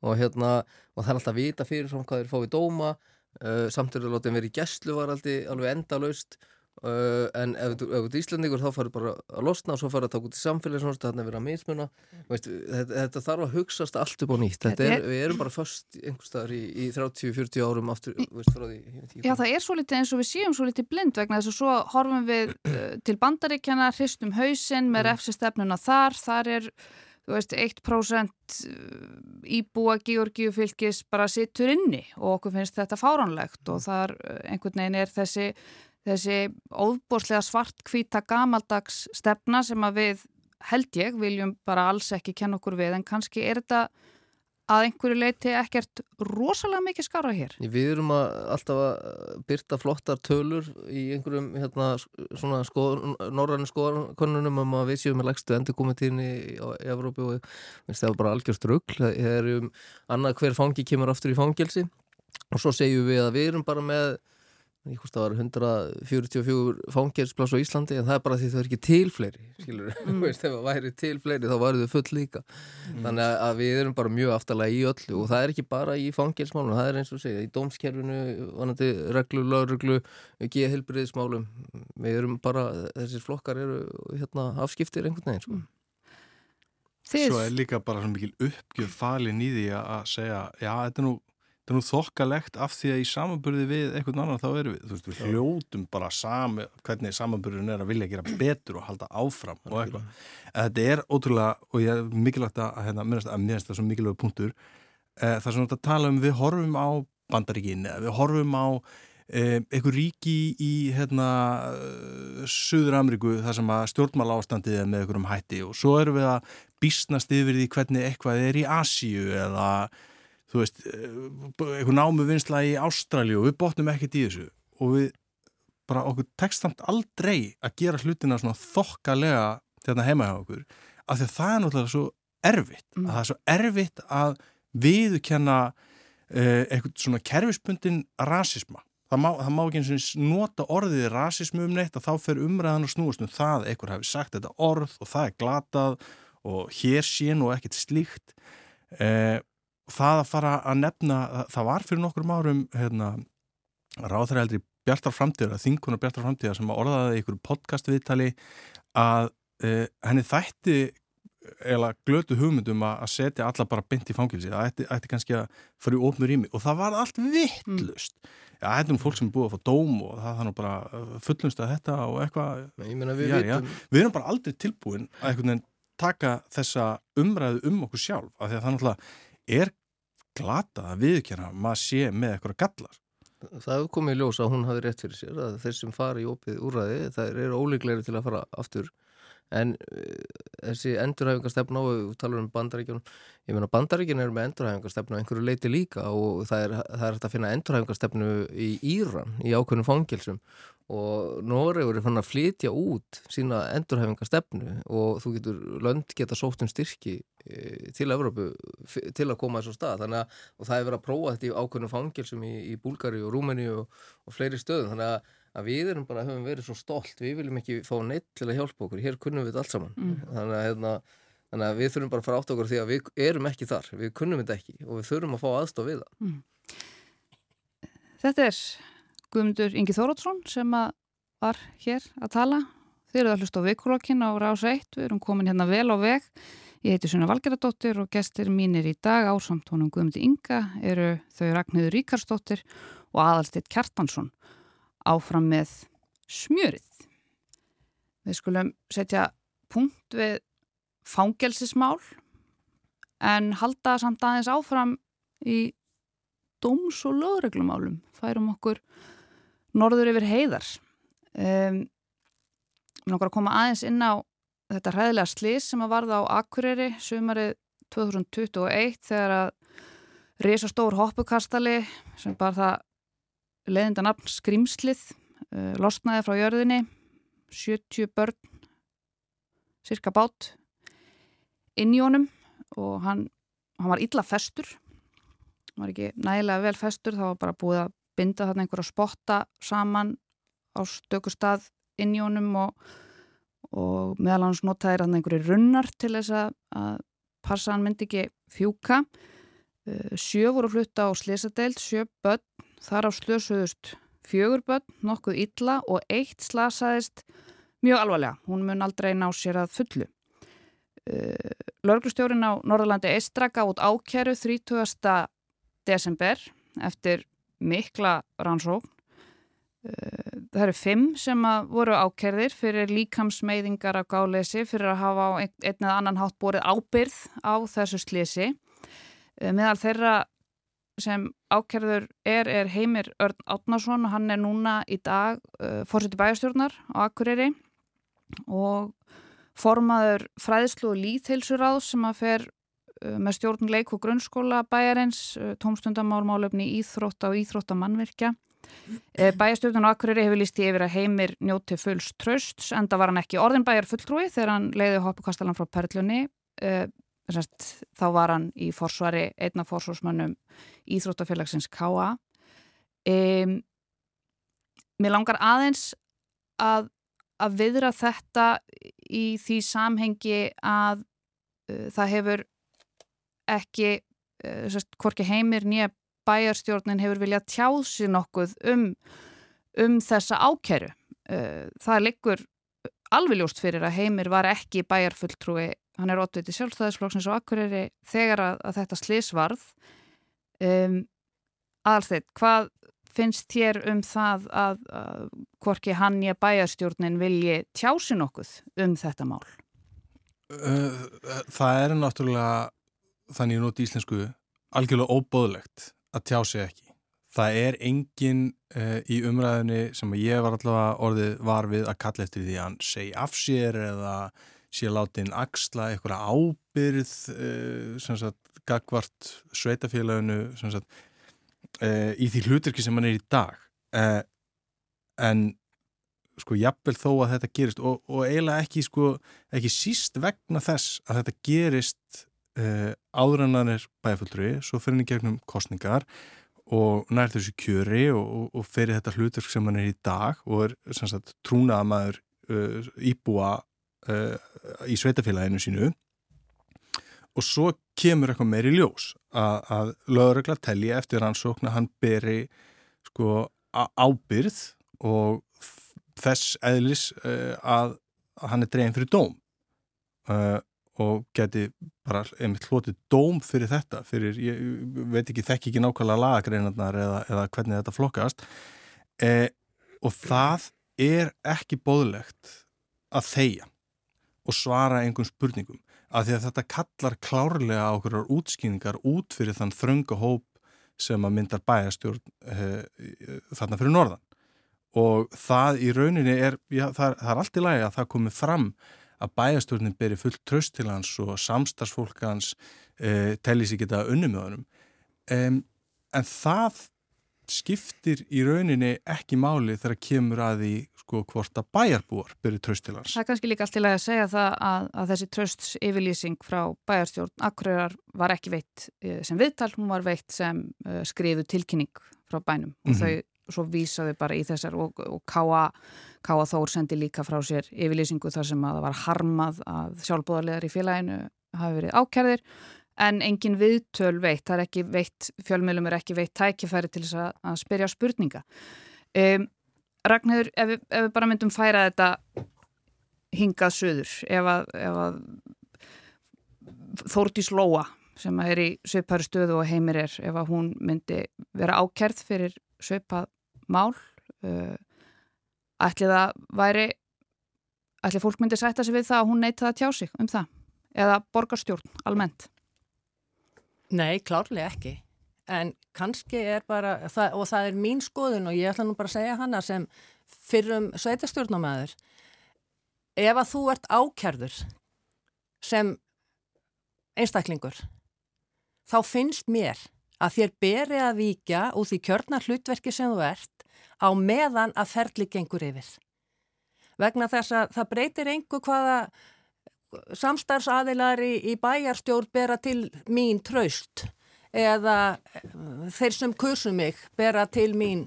og hérna, og það er alltaf að vita fyrir frá hvað þeir fáið dóma, uh, samt er það látið að vera í gæslu var aldrei alveg endalaust Uh, en ef þú ert íslendingur þá farið bara að losna og svo farið að taka út í samfélag þannig að er verið að mismuna Veist, þetta, þetta þarf að hugsaðast allt upp á nýtt er, er, við erum bara först einhverstaðar í, í 30-40 árum aftur veist, því, Já það er svo litið eins og við séum svo litið blind vegna þess að svo horfum við uh, til bandaríkjana, hristum hausin með mm. refsistefnuna þar, þar er þú veist 1% uh, íbúa Georgíu fylgis bara sittur inni og okkur finnst þetta fáránlegt og mm. þar einhvern veginn er þessi þessi óbúrslega svartkvíta gamaldags stefna sem að við held ég viljum bara alls ekki kenna okkur við en kannski er þetta að einhverju leiti ekkert rosalega mikið skara hér. Við erum að alltaf að byrta flottar tölur í einhverjum hérna, svona skoð, norræni skoðankonunum um að við séum með legstu endurkomitíðinni í Evrópi og það er bara algjörst rugg. Það er um annað hver fangi kemur aftur í fangilsi og svo segjum við að við erum bara með ég hvort það var 144 fangjörðsplass á Íslandi en það er bara því það er ekki til fleiri skilur, mm. ef það væri til fleiri þá væri þau full líka mm. þannig að við erum bara mjög aftalega í öllu og það er ekki bara í fangjörðsmálum það er eins og segja, í dómskerfinu vanandi reglu, lauruglu geðhilbriðismálum við erum bara, þessir flokkar eru hérna afskiptir einhvern veginn sko. mm. Svo er líka bara svona mikil uppgjöf falin í því að að segja, já, þetta er nú, þetta er nú þokkalegt af því að í samanburði við einhvern annan þá erum við, þú veist, við hljótum bara sami, hvernig samanburðin er að vilja gera betur og halda áfram og eitthvað. Þetta er ótrúlega, og ég er mikilvægt að, hérna, að minnast það svo mikilvæg punktur, eh, það sem þetta tala um, við horfum á bandaríkin, eða við horfum á eh, einhver ríki í hérna, uh, Suður Ameríku þar sem að stjórnmála ástandið er með einhverjum hætti og svo erum við að býstnast yfir því hvernig eitthvað er í Asíu eða þú veist, eh, einhver námu vinsla í Ástralju og við bóttum ekkert í þessu og við bara okkur tekstamt aldrei að gera hlutina svona þokkalega hérna heima hjá okkur af því að það er náttúrulega svo erfitt Mm. að það er svo erfitt að viðurkenna uh, eitthvað svona kerfispundin rasisma það má, það má ekki eins og nota orðið rasismu um neitt að þá fer umræðan og snúast um það að einhver hafi sagt þetta orð og það er glatað og hér sé nú ekkert slíkt uh, það að fara að nefna það var fyrir nokkur árum hérna, ráðþæra eldri Bjartar framtíðar, þinguna Bjartar framtíðar sem að orðaði einhverju podcast viðtali að uh, henni þætti eða glötu hugmyndum að setja alla bara bynt í fangilsi, það ætti, ætti kannski að fara í ofnur rými og það var allt vittlust já, þetta er nú fólk sem er búið að fá dóm og það þannig bara uh, fullumst að þetta og eitthvað, við við erum bara aldrei tilbúin að taka þessa umræðu um okkur sjálf, af því að það náttúrulega er glata að viðkjana maður sé með eitthvað gallar. Það hefur komið í ljós að hún hafi rétt fyrir sér að þeir sem fara í opið úrræði það eru ólíklegri til að fara aftur. En uh, þessi endurhæfingarstefna og við talar um bandaríkjunum ég meina bandaríkjun eru með endurhæfingarstefnu að einhverju leiti líka og það er, það er að finna endurhæfingarstefnu í Íran í ákveðnum fangilsum og Noregur er fann að flytja út sína endurhæfingarstefnu og þú getur lönd geta sótt um styrki eh, til Evrópu til að koma þessu stað. Þannig að og það er verið að prófa þetta í ákveðnum fangilsum í, í Búlgari og Rúmeni og, og fleiri stöðum. Þannig að, að við erum bara höfum verið svo stolt, við viljum ekki fá neitt til að hjálpa okkur, hér kunnum við þetta allt saman. Mm. þannig, að, hérna, þannig að við þurfum bara að fara átt okkur því að við erum ekki þar, við kunnum þetta ekki og við þurfum að fá aðstof við það. Þetta er Guðmundur Ingi Þórótsson sem var hér að tala. Þið eruð að hlusta á vikulokkin á Rás 1. Við erum komin hérna vel á veg. Ég heiti Sunna Valgeradóttir og gestir mínir í dag ásamt honum Guðmundur Inga eru þau Ragnhildur Ríkarsdóttir og Aðalstitt Kjartansson áfram með smjörið. Við skulum setja punkt við fangelsismál en halda samt aðeins áfram í dóms og lögreglumálum færum okkur norður yfir heiðar. Um, mér langar að koma aðeins inn á þetta hræðilega slís sem að varða á Akureyri sumarið 2021 þegar að risa stór hoppukastali sem bara það leðinda nafn skrimslið uh, losnaði frá jörðinni. 70 börn cirka bát inn í honum og hann, hann var illa festur. Hann var ekki nægilega vel festur þá var bara búið að binda þarna einhverja spotta saman á stöku stað inn í honum og, og meðal hans notaðir hann einhverju runnar til þess að, passa hann myndi ekki fjúka. Uh, sjö voru flutta á slisadeild sjö börn, þar á slösuðust fjögur börn, nokkuð illa og eitt slasaðist mjög alvarlega, hún mun aldrei ná sér að fullu. Uh, Lörglustjórin á Norðalandi Eistra gaf út ákjæru 30. desember eftir mikla rannsókn. Uh, Það eru fimm sem voru ákjærðir fyrir líkamsmeiðingar af gáleysi fyrir að hafa á einn eða annan hátt borið ábyrð á þessu slisi. Uh, Meðal þeirra sem ákjærður er, er Heimir Örn Átnarsson og hann er núna í dag uh, fórseti bæjastjórnar á Akureyri og formaður fræðslu og líðheilsuráð sem að fer með stjórn leik og grunnskóla bæjarins, uh, tómstundamálmálöfni íþrótta og íþróttamannvirkja. Uh, Bæjarstjórnun og Akureyri hefur líst í yfir að heimir njóti fulls trösts, enda var hann ekki orðin bæjar fulltrúi þegar hann leiði hoppukastalan frá Perlunni. Þá var hann í forsvari einna forsvarsmönnum Íþróttafélagsins K.A. Um, mér langar aðeins að, að viðra þetta í því samhengi að það hefur ekki uh, sest, hvorki heimir nýja bæjarstjórnin hefur viljað tjáðsi nokkuð um, um þessa ákeru. Uh, það liggur alveg ljóst fyrir að heimir var ekki bæjarfulltrúi hann er ótviti sjálfstæðisflokksins og akkuriri þegar að, að þetta slisvarð um, aðalsteit, hvað finnst þér um það að, að hvorki hann ég bæjarstjórnin vilji tjási nokkuð um þetta mál? Uh, það er náttúrulega þannig að nota íslensku algjörlega óbóðlegt að tjá sig ekki. Það er engin uh, í umræðinni sem ég var allavega orðið var við að kalla eftir því að hann segi af sér eða sé látin axla eitthvað ábyrð uh, sem sagt gagvart sveitafélaginu sem sagt uh, í því hluturki sem hann er í dag en sko jafnvel þó að þetta gerist og, og eiginlega ekki sko ekki síst vegna þess að þetta gerist áður en hann er bæfullri, svo fyrir hann í gegnum kostningar og nær þessu kjöri og, og, og fyrir þetta hlutur sem hann er í dag og er sagt, trúnaða maður uh, íbúa uh, í sveitafélaginu sínu. Og svo kemur eitthvað meiri ljós að, að lögregla telli eftir rannsókn að hann beri sko ábyrð og þess eðlis uh, að, að hann er dreginn fyrir dóm og geti bara einmitt hlotið dóm fyrir þetta, fyrir, ég veit ekki, þekk ekki nákvæmlega lagagreinarnar eða, eða hvernig þetta flokkast. E, og það er ekki bóðlegt að þeia og svara einhvern spurningum af því að þetta kallar klárlega á okkur útskýningar út fyrir þann þrönga hóp sem að myndar bæjastjórn e, þarna fyrir norðan. Og það í rauninni er, já, það, það er allt í lagi að það komi fram að bæjastjórnin beri fullt tröst til hans og samstagsfólk hans e, telli sér geta unni með honum. Um, en það skiptir í rauninni ekki máli þegar kemur að því sko hvort að bæjarbúar beri tröst til hans. Það er kannski líka allt til að segja það að, að þessi trösts yfirlýsing frá bæjarstjórn Akureyrar var ekki veitt e, sem viðtal, hún var veitt sem uh, skrifu tilkynning frá bænum og mm -hmm. þau svo vísaði bara í þessar og, og káa Káa Þór sendi líka frá sér yfirlýsingu þar sem að það var harmað að sjálfbúðarlegar í félaginu hafi verið ákjærðir en engin viðtöl veitt, það er ekki veitt, fjölmjölum er ekki veitt tækifæri til þess að, að spyrja spurninga. Um, Ragnhildur, ef, ef við bara myndum færa þetta hingað söður, ef að, að Þórtís Lóa sem er í söpari stöðu og heimir er, ef að hún myndi vera ákjærð fyrir söpað mál, uh, ætli það væri ætli fólk myndi sætta sig við það að hún neyta það tjá sig um það eða borgarstjórn almennt? Nei, klárlega ekki. En kannski er bara og það er mín skoðun og ég ætla nú bara að segja hana sem fyrrum sveitastjórnumæður ef að þú ert ákjærður sem einstaklingur þá finnst mér að þér beri að víkja úr því kjörna hlutverki sem þú ert á meðan að ferli gengur yfir. Vegna þess að það breytir einhver hvaða samstarfsaðilar í, í bæjarstjórn bera til mín traust eða eh, þeir sem kursum mig bera til mín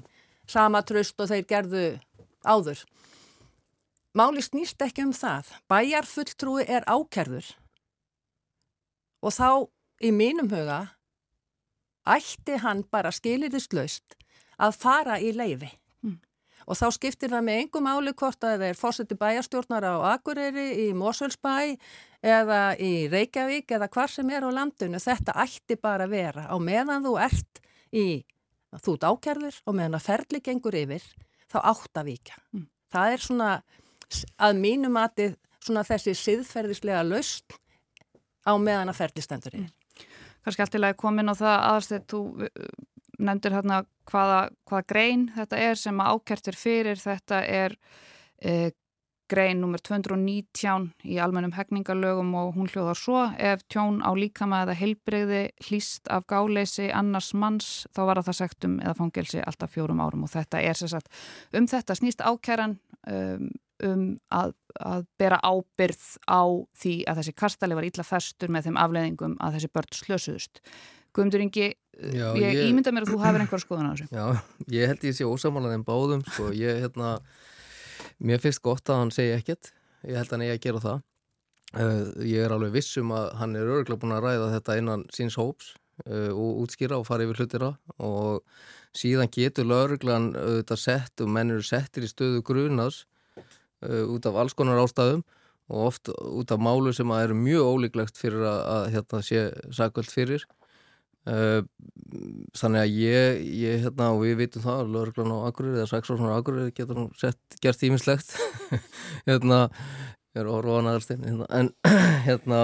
sama traust og þeir gerðu áður. Máli snýst ekki um það. Bæjarfulltrúi er ákerður og þá í mínum huga ætti hann bara skilirðist að fara í leifi og þá skiptir það með engum áli hvort að það er fórseti bæjarstjórnar á Akureyri, í Mosfellsbæ eða í Reykjavík eða hvar sem er á landinu. Þetta ætti bara að vera á meðan þú ert í, þú ert ákjærður og meðan að ferli gengur yfir, þá átt að vika. Mm. Það er svona að mínum að þessi siðferðislega löst á meðan að ferli stendur yfir. Mm. Kanski allt til að komin á það aðstætt, þú nefndir hérna hvaða, hvaða grein þetta er sem ákertir fyrir. Þetta er e, grein nummer 219 í almennum hegningalögum og hún hljóðar svo. Ef tjón á líkama eða heilbreyði hlýst af gáleysi annars manns þá var það sektum eða fangelsi alltaf fjórum árum. Og þetta er sérsagt um þetta snýst ákeran um, um að, að bera ábyrð á því að þessi kastali var ítla festur með þeim afleðingum að þessi börn slösuðust Guðmundur Ingi, Já, ég, ég ímynda mér að þú hafið einhver skoðun á þessu. Já, ég held ég sé ósamálaðið en báðum, sko, ég, hérna, mér finnst gott að hann segja ekkert, ég held hann eigi að gera það. Uh, ég er alveg vissum að hann er örgulega búin að ræða þetta innan síns hóps uh, og útskýra og fara yfir hlutira og síðan getur örgulegan þetta sett og menn eru settir í stöðu grunas uh, út af alls konar ástæðum og oft út af málu sem að eru mjög ólíklegt fyrir að, að hérna sé sakvöld fyrir uh, þannig að ég, ég hérna og við vitum það, lögurglan á Akureyri eða saksóknar á Akureyri getur nú sett, gert tímislegt hérna, ég er orðan aðalstein hérna, en hérna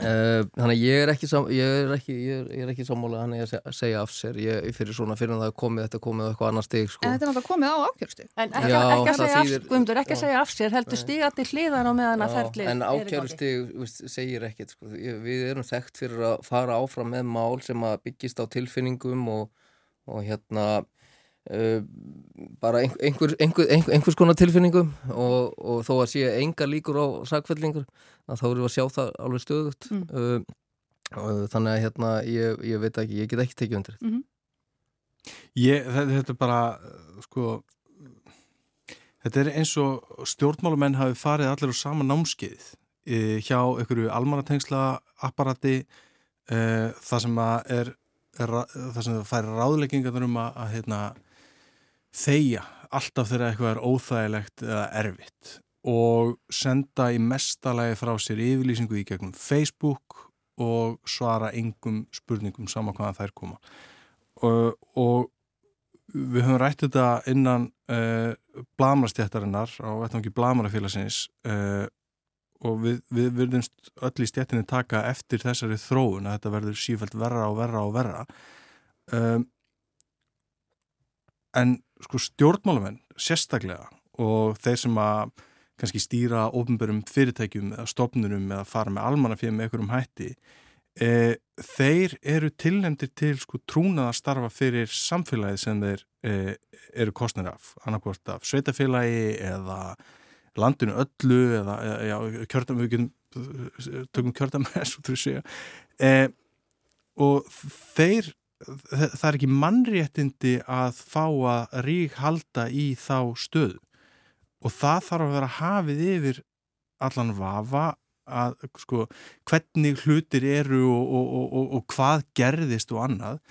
þannig að ég er ekki, sam, ég er ekki, ég er, ég er ekki sammála hann að segja af sér. Ég, fyrir svona fyrir að það komið þetta komið á eitthvað annar stig sko. En þetta er náttúrulega komið á ákjörstu. En ekki, Já, ekki, að, segja þýðir, af, guðumdur, ekki að segja af sér heldur stigandi hliðan á meðan að ferli En ákjörustig segir ekkit sko. við erum þekkt fyrir að fara áfram með mál sem að byggist á tilfinningum og, og hérna bara einhver, einhver, einhver, einhvers konar tilfinningum og, og þó að sé enga líkur á sakfellingur þá erum við að sjá það alveg stöðut mm. uh, þannig að hérna ég, ég veit ekki, ég get ekki tekið undir mm -hmm. ég, þetta, þetta er bara sko þetta er eins og stjórnmálumenn hafi farið allir á sama námskeið e, hjá einhverju almanatengsla apparati e, það sem að er, er það sem það færi ráðleggingar um að, að hérna þeia alltaf þegar eitthvað er óþægilegt eða erfitt og senda í mestalagi frá sér yfirlýsingu í gegnum Facebook og svara yngum spurningum saman hvaðan þær koma. Og, og við höfum rætt þetta innan uh, blamarstjættarinnar á vettnáki blamarafélagsins uh, og við, við verðumst öll í stjættinni taka eftir þessari þróun að þetta verður sífælt verra og verra og verra. Um, en sko stjórnmálamenn sérstaklega og þeir sem að kannski stýra ofnbörum fyrirtækjum eða stopnunum eða fara með almannafið með einhverjum hætti e, þeir eru tilhendir til sko trúnað að starfa fyrir samfélagið sem þeir e, eru kostnir af. Annarkvort af sveitafélagi eða landinu öllu eða kjörðam við getum tökum kjörðam e, og þeir það er ekki mannréttindi að fá að rík halda í þá stöðu. Og það þarf að vera hafið yfir allan vafa að sko hvernig hlutir eru og, og, og, og hvað gerðist og annað.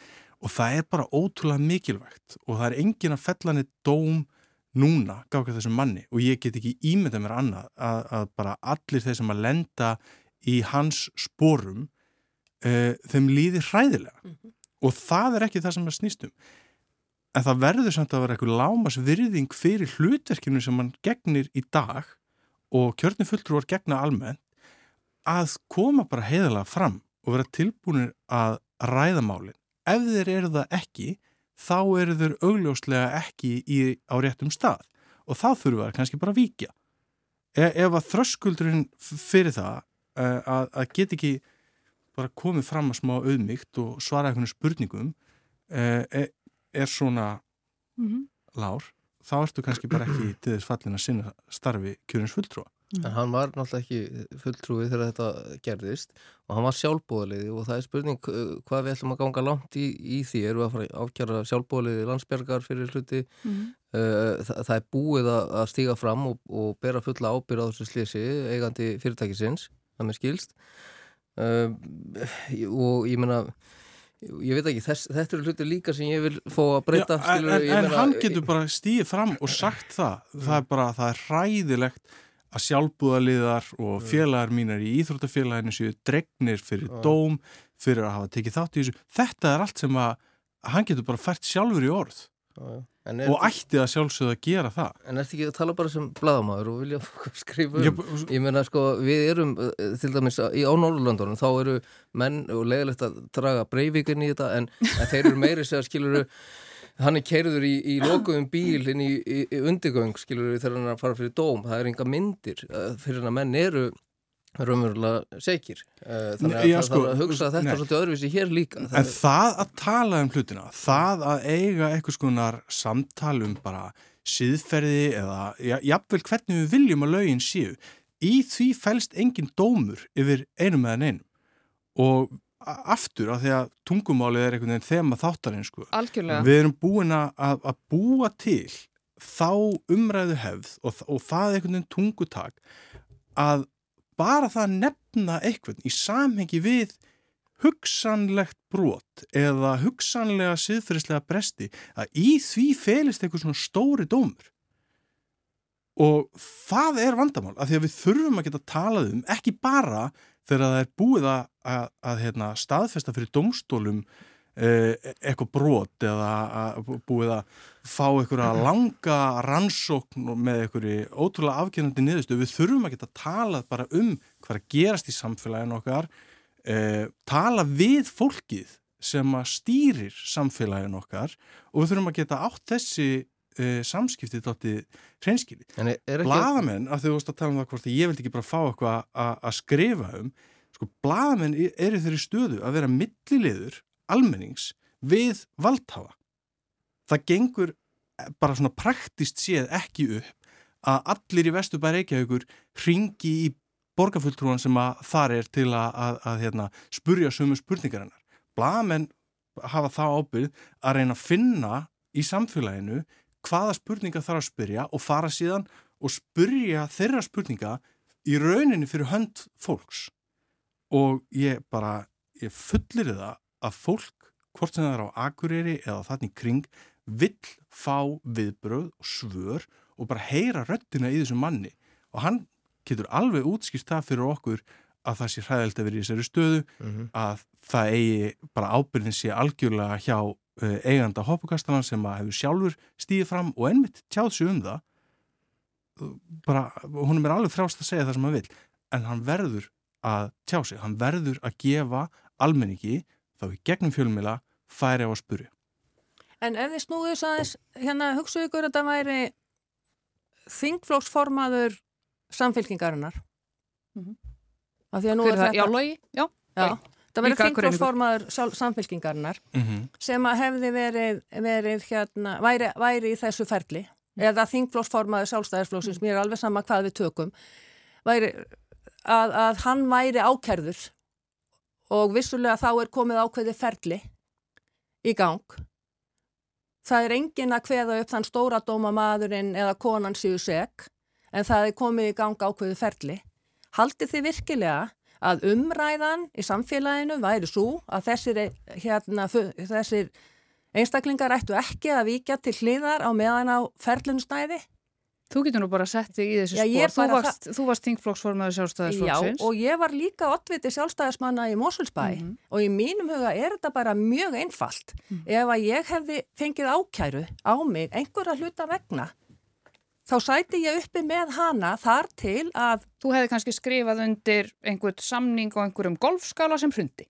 Og það er bara ótrúlega mikilvægt. Og það er engin að fellanir dóm núna gáka þessum manni. Og ég get ekki ímynda mér annað að, að bara allir þeir sem að lenda í hans sporum uh, þeim líði hræðilega. Mm -hmm og það er ekki það sem það snýstum en það verður samt að vera eitthvað lámas virðing fyrir hlutverkinu sem mann gegnir í dag og kjörnum fulltrúar gegna almennt að koma bara heiðalega fram og vera tilbúinir að ræða málinn. Ef þeir eru það ekki, þá eru þeir augljóslega ekki í, á réttum stað og þá þurfum við að kannski bara víkja. E ef að þröskuldurinn fyrir það uh, að, að get ekki bara komið fram að smá auðmygt og svara einhvern spurningum er, e, er svona mm -hmm. lár, þá ertu kannski bara ekki til þess fallin að sinna starfi kjörins fulltrúa. En hann var náttúrulega ekki fulltrúið þegar þetta gerðist og hann var sjálfbóðaliði og það er spurning hvað við ætlum að ganga langt í, í því erum við að fara að ákjara sjálfbóðaliði landsbergar fyrir hluti mm -hmm. það, það er búið að stíga fram og, og bera fulla ábyrð á þessu slísi eigandi fyrirtækisins, það með skilst uh, og ég menna ég veit ekki, þess, þetta eru hluti líka sem ég vil fá að breyta Já, en, en meina, hann getur bara stíðið fram og sagt það, það er bara það er hræðilegt að sjálfbúðaliðar og félagar mínar í Íþróttafélaginu séu dregnir fyrir dóm, fyrir að hafa tekið þátt í þessu. Þetta er allt sem að hann getur bara fært sjálfur í orð og ætti að sjálfsögða að gera það En er þetta ekki að tala bara sem bladamæður og vilja skrifa um? Ég, ég meina sko, við erum eh, til dæmis í á Norrlöndunum, þá eru menn og leðilegt að draga breyvíkinn í þetta en, en þeir eru meiri segja, skiluru hann er kerður í, í lokuðum bíl inn í, í, í undirgöng, skiluru þegar hann er að fara fyrir dóm, það er enga myndir eh, fyrir að menn eru raunverulega segir eh, þannig að það sko, að hugsa þetta nei. svolítið öðruvísi hér líka það En það að tala um hlutina það að eiga eitthvað skonar samtal um bara síðferði eða ja, jafnvel hvernig við viljum að lögin séu í því fælst engin dómur yfir einum eða neinum og aftur af því að tungumálið er einhvern veginn þema þáttarinn sko Algjörlega. við erum búin að, að búa til þá umræðu hefð og, og það er einhvern veginn tungutak að bara það að nefna eitthvað í samhengi við hugsanlegt brot eða hugsanlega siðferðislega bresti að í því felist eitthvað svona stóri dómur. Og það er vandamál af því að við þurfum að geta talað um ekki bara þegar það er búið að, að, að hérna, staðfesta fyrir domstólum eh, eitthvað brot eða búið að fá einhverja langa rannsókn með einhverju ótrúlega afgjörnandi niðurstu við þurfum að geta talað bara um hvað að gerast í samfélaginu okkar eh, tala við fólkið sem að stýrir samfélaginu okkar og við þurfum að geta átt þessi uh, samskiptið dóttið hreinskili. Blaðamenn, af því þú veist að tala um það hvort ég vildi ekki bara fá eitthvað að skrifa um, sko blaðamenn eru þeirri stöðu að vera millilegur almennings við valdhafa. Það gengur bara svona praktist séð ekki upp að allir í Vesturbæri Reykjavíkur ringi í borgarfulltrúan sem að þar er til að, að, að hérna, spurja sömu spurningarinnar. Blaðamenn hafa þá ábyrð að reyna að finna í samfélaginu hvaða spurninga þarf að spyrja og fara síðan og spyrja þeirra spurninga í rauninni fyrir hönd fólks og ég bara, ég fullir það að fólk, hvort sem það er á akureyri eða þannig kring, vill fá viðbröð og svör og bara heyra röttina í þessum manni. Og hann getur alveg útskýrt það fyrir okkur að það sé hræðilt að vera í þessari stöðu mm -hmm. að það eigi bara ábyrðin sé algjörlega hjá uh, eiganda hoppukastana sem að hefur sjálfur stíðið fram og ennmitt tjáð sér um það. Bara, hún er alveg frjást að segja það sem hann vil en hann verður að tjá sig, hann verður að gefa almenningi þá í gegnum fjölumila færi á að spurja En ef þið snúðu þess aðeins hérna hugsaðu ykkur að það væri þingflóksformaður samfélkingarinnar mm -hmm. Hver er það? Já, logi? Já, já. Það verður þingflósformaður samfélkingarinnar mm -hmm. sem að hefði verið, verið hérna, væri, væri í þessu ferli eða þingflósformaður sálstæðisflósins, mér er alveg sama hvað við tökum, væri, að, að hann væri ákerður og vissulega þá er komið ákveði ferli í gang. Það er engin að hveða upp þann stóra dóma maðurinn eða konan síðu seg en það er komið í gang ákveði ferli. Haldi þið virkilega að umræðan í samfélaginu væri svo að þessir, hérna, þessir einstaklingar ættu ekki að vika til hliðar á meðan á ferlunstæði. Þú getur nú bara sett þig í þessu Já, spór. Þú varst, þú varst þingflokksformaður sjálfstæðisflokksins. Já, og ég var líka ottviti sjálfstæðismanna í Mosulsbæ mm -hmm. og í mínum huga er þetta bara mjög einfalt. Mm -hmm. Ef að ég hefði fengið ákæru á mig einhverja hluta vegna þá sæti ég uppi með hana þar til að... Þú hefði kannski skrifað undir einhvert samning og einhverjum golfskála sem hrundi.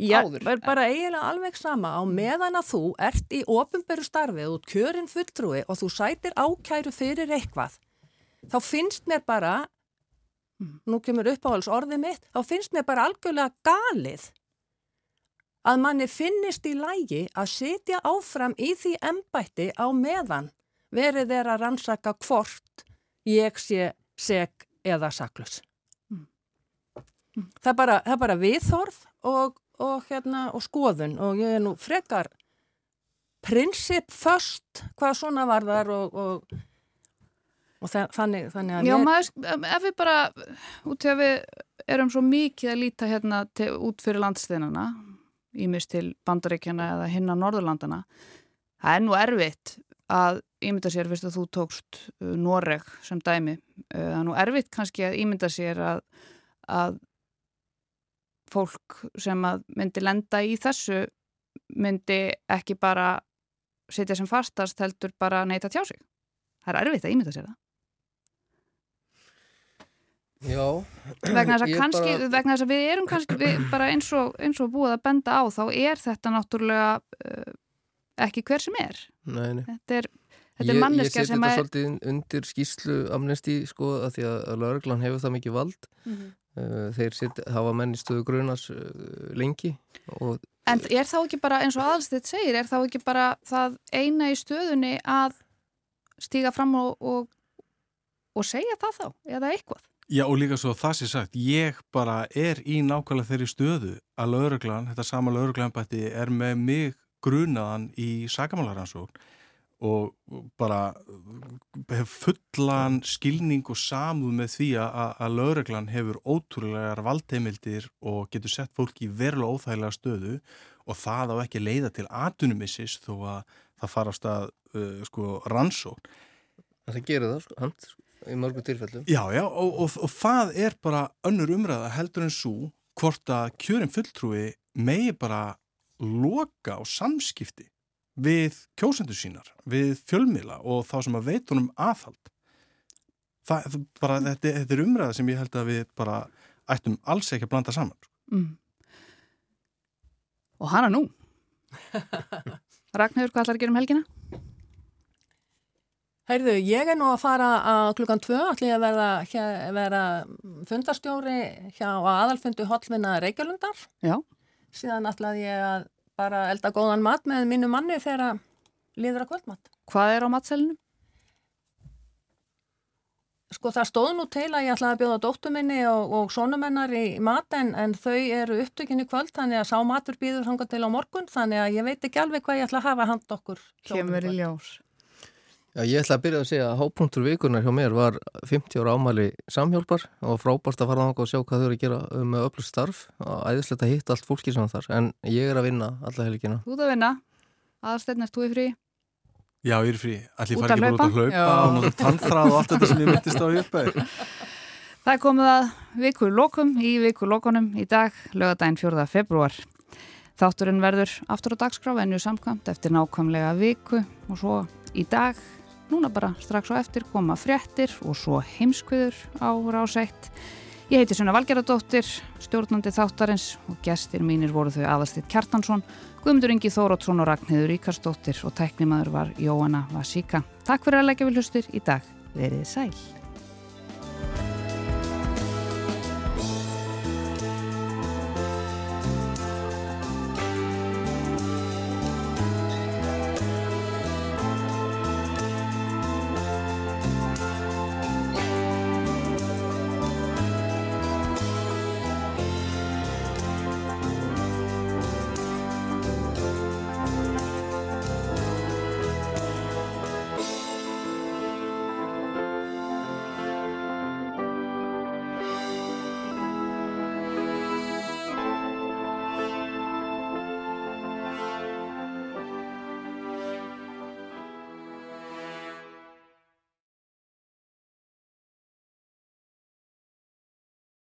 Já, verð bara eiginlega alveg sama á meðan að þú ert í ofinberu starfið út kjörin fulltrúi og þú sætir ákæru fyrir eitthvað. Þá finnst mér bara, nú kemur uppáhalds orðið mitt, þá finnst mér bara algjörlega galið að manni finnist í lægi að setja áfram í því embætti á meðan verið er að rannsaka hvort ég sé seg eða saklus. Mm. Mm. Það er bara, það bara viðhorf og, og, hérna, og skoðun. Og ég er nú frekar prinsip först hvað svona var þar og, og, og þannig, þannig að... Já, ég... maður, ef við bara, út til að við erum svo mikið að líta hérna til, út fyrir landsteinana, ímist til bandaríkjana eða hinna Norðurlandana, það er nú erfitt að ímynda sér, fyrst að þú tókst uh, Noreg sem dæmi. Uh, það er nú erfitt kannski að ímynda sér að, að fólk sem að myndi lenda í þessu myndi ekki bara setja sem fastast heldur bara neyta tjá sig. Það er erfitt að ímynda sér það. Já. Vegna þess að kannski bara... vegna þess að við erum kannski við bara eins og, eins og búið að benda á þá er þetta náttúrulega uh, ekki hver sem er. Nei, nei. þetta er, þetta er manneska sem að Ég seti þetta svolítið undir skýslu amnesti sko að því að lauruglan hefur það mikið vald. Mm -hmm. Þeir sit, hafa mennistuðu grunas uh, lengi og En er þá ekki bara eins og aðalstitt segir er þá ekki bara það eina í stöðunni að stíga fram og, og, og segja það þá eða eitthvað? Já og líka svo það sem sagt, ég bara er í nákvæmlega þeirri stöðu að lauruglan, þetta sama lauruglanbætti er með mig grunaðan í sakamálaransókn og bara hef fullan skilning og samúð með því að, að lögreglan hefur ótrúlegar valdheimildir og getur sett fólki í verulega óþægilega stöðu og það á ekki leiða til atunumissis þó að það fara á stað uh, sko rannsókn. Það gerir það sko, hans. í mörgum tilfellum. Já, já, og, og, og það er bara önnur umræða heldur en svo hvort að kjörin fulltrúi megi bara loka á samskipti við kjósendur sínar, við fjölmila og þá sem að veitunum aðhald. Það, það bara, þetta, þetta er umræða sem ég held að við bara ættum alls ekki að blanda saman. Mm. Og hana nú. Ragnhjörg, hvað ætlar að gera um helgina? Heyrðu, ég er nú að fara að klukkan tvö, ég að vera, hér, vera fundarstjóri hjá aðalfundu Hollvinna Reykjölundar. Já. Síðan ætlaði ég að bara elda góðan mat með mínu manni þegar liður að kvöldmat. Hvað er á matselinu? Sko það stóð nú til að ég ætlaði að bjóða dóttu minni og, og sonumennar í mat en, en þau eru upptökinni kvöld þannig að sá matur býður hanga til á morgun þannig að ég veit ekki alveg hvað ég ætla að hafa hand okkur. Kemur í ljós. Já, ég ætla að byrja að segja að hápunktur vikunar hjá mér var 50 ára ámæli samhjálpar og frábært að fara þanga og sjá hvað þau eru að gera með öllu starf og æðislegt að hitta allt fólki sem þar en ég er að vinna alla helgina. Þú ert að vinna. Aðarsteinn, ert þú í frí? Já, ég er frí. Allir að ekki bara út að hlaupa? og tannþráð og allt þetta sem ég myndist á í uppæði. Það er komið að viku lokum í viku lokunum í dag, lögadaginn 4. februar. Þátturinn verður aftur á dagskrá og núna bara strax á eftir koma fréttir og svo heimskviður á rásætt. Ég heiti Sunna Valgeradóttir, stjórnandi þáttarins og gestir mínir voru þau Aðalstitt Kjartansson, Guðmundur Ingi Þórótsson og Ragnhildur Ríkarsdóttir og tæknimaður var Jóanna Vasíka. Takk fyrir að leggja við hlustir í dag. Verið sæl.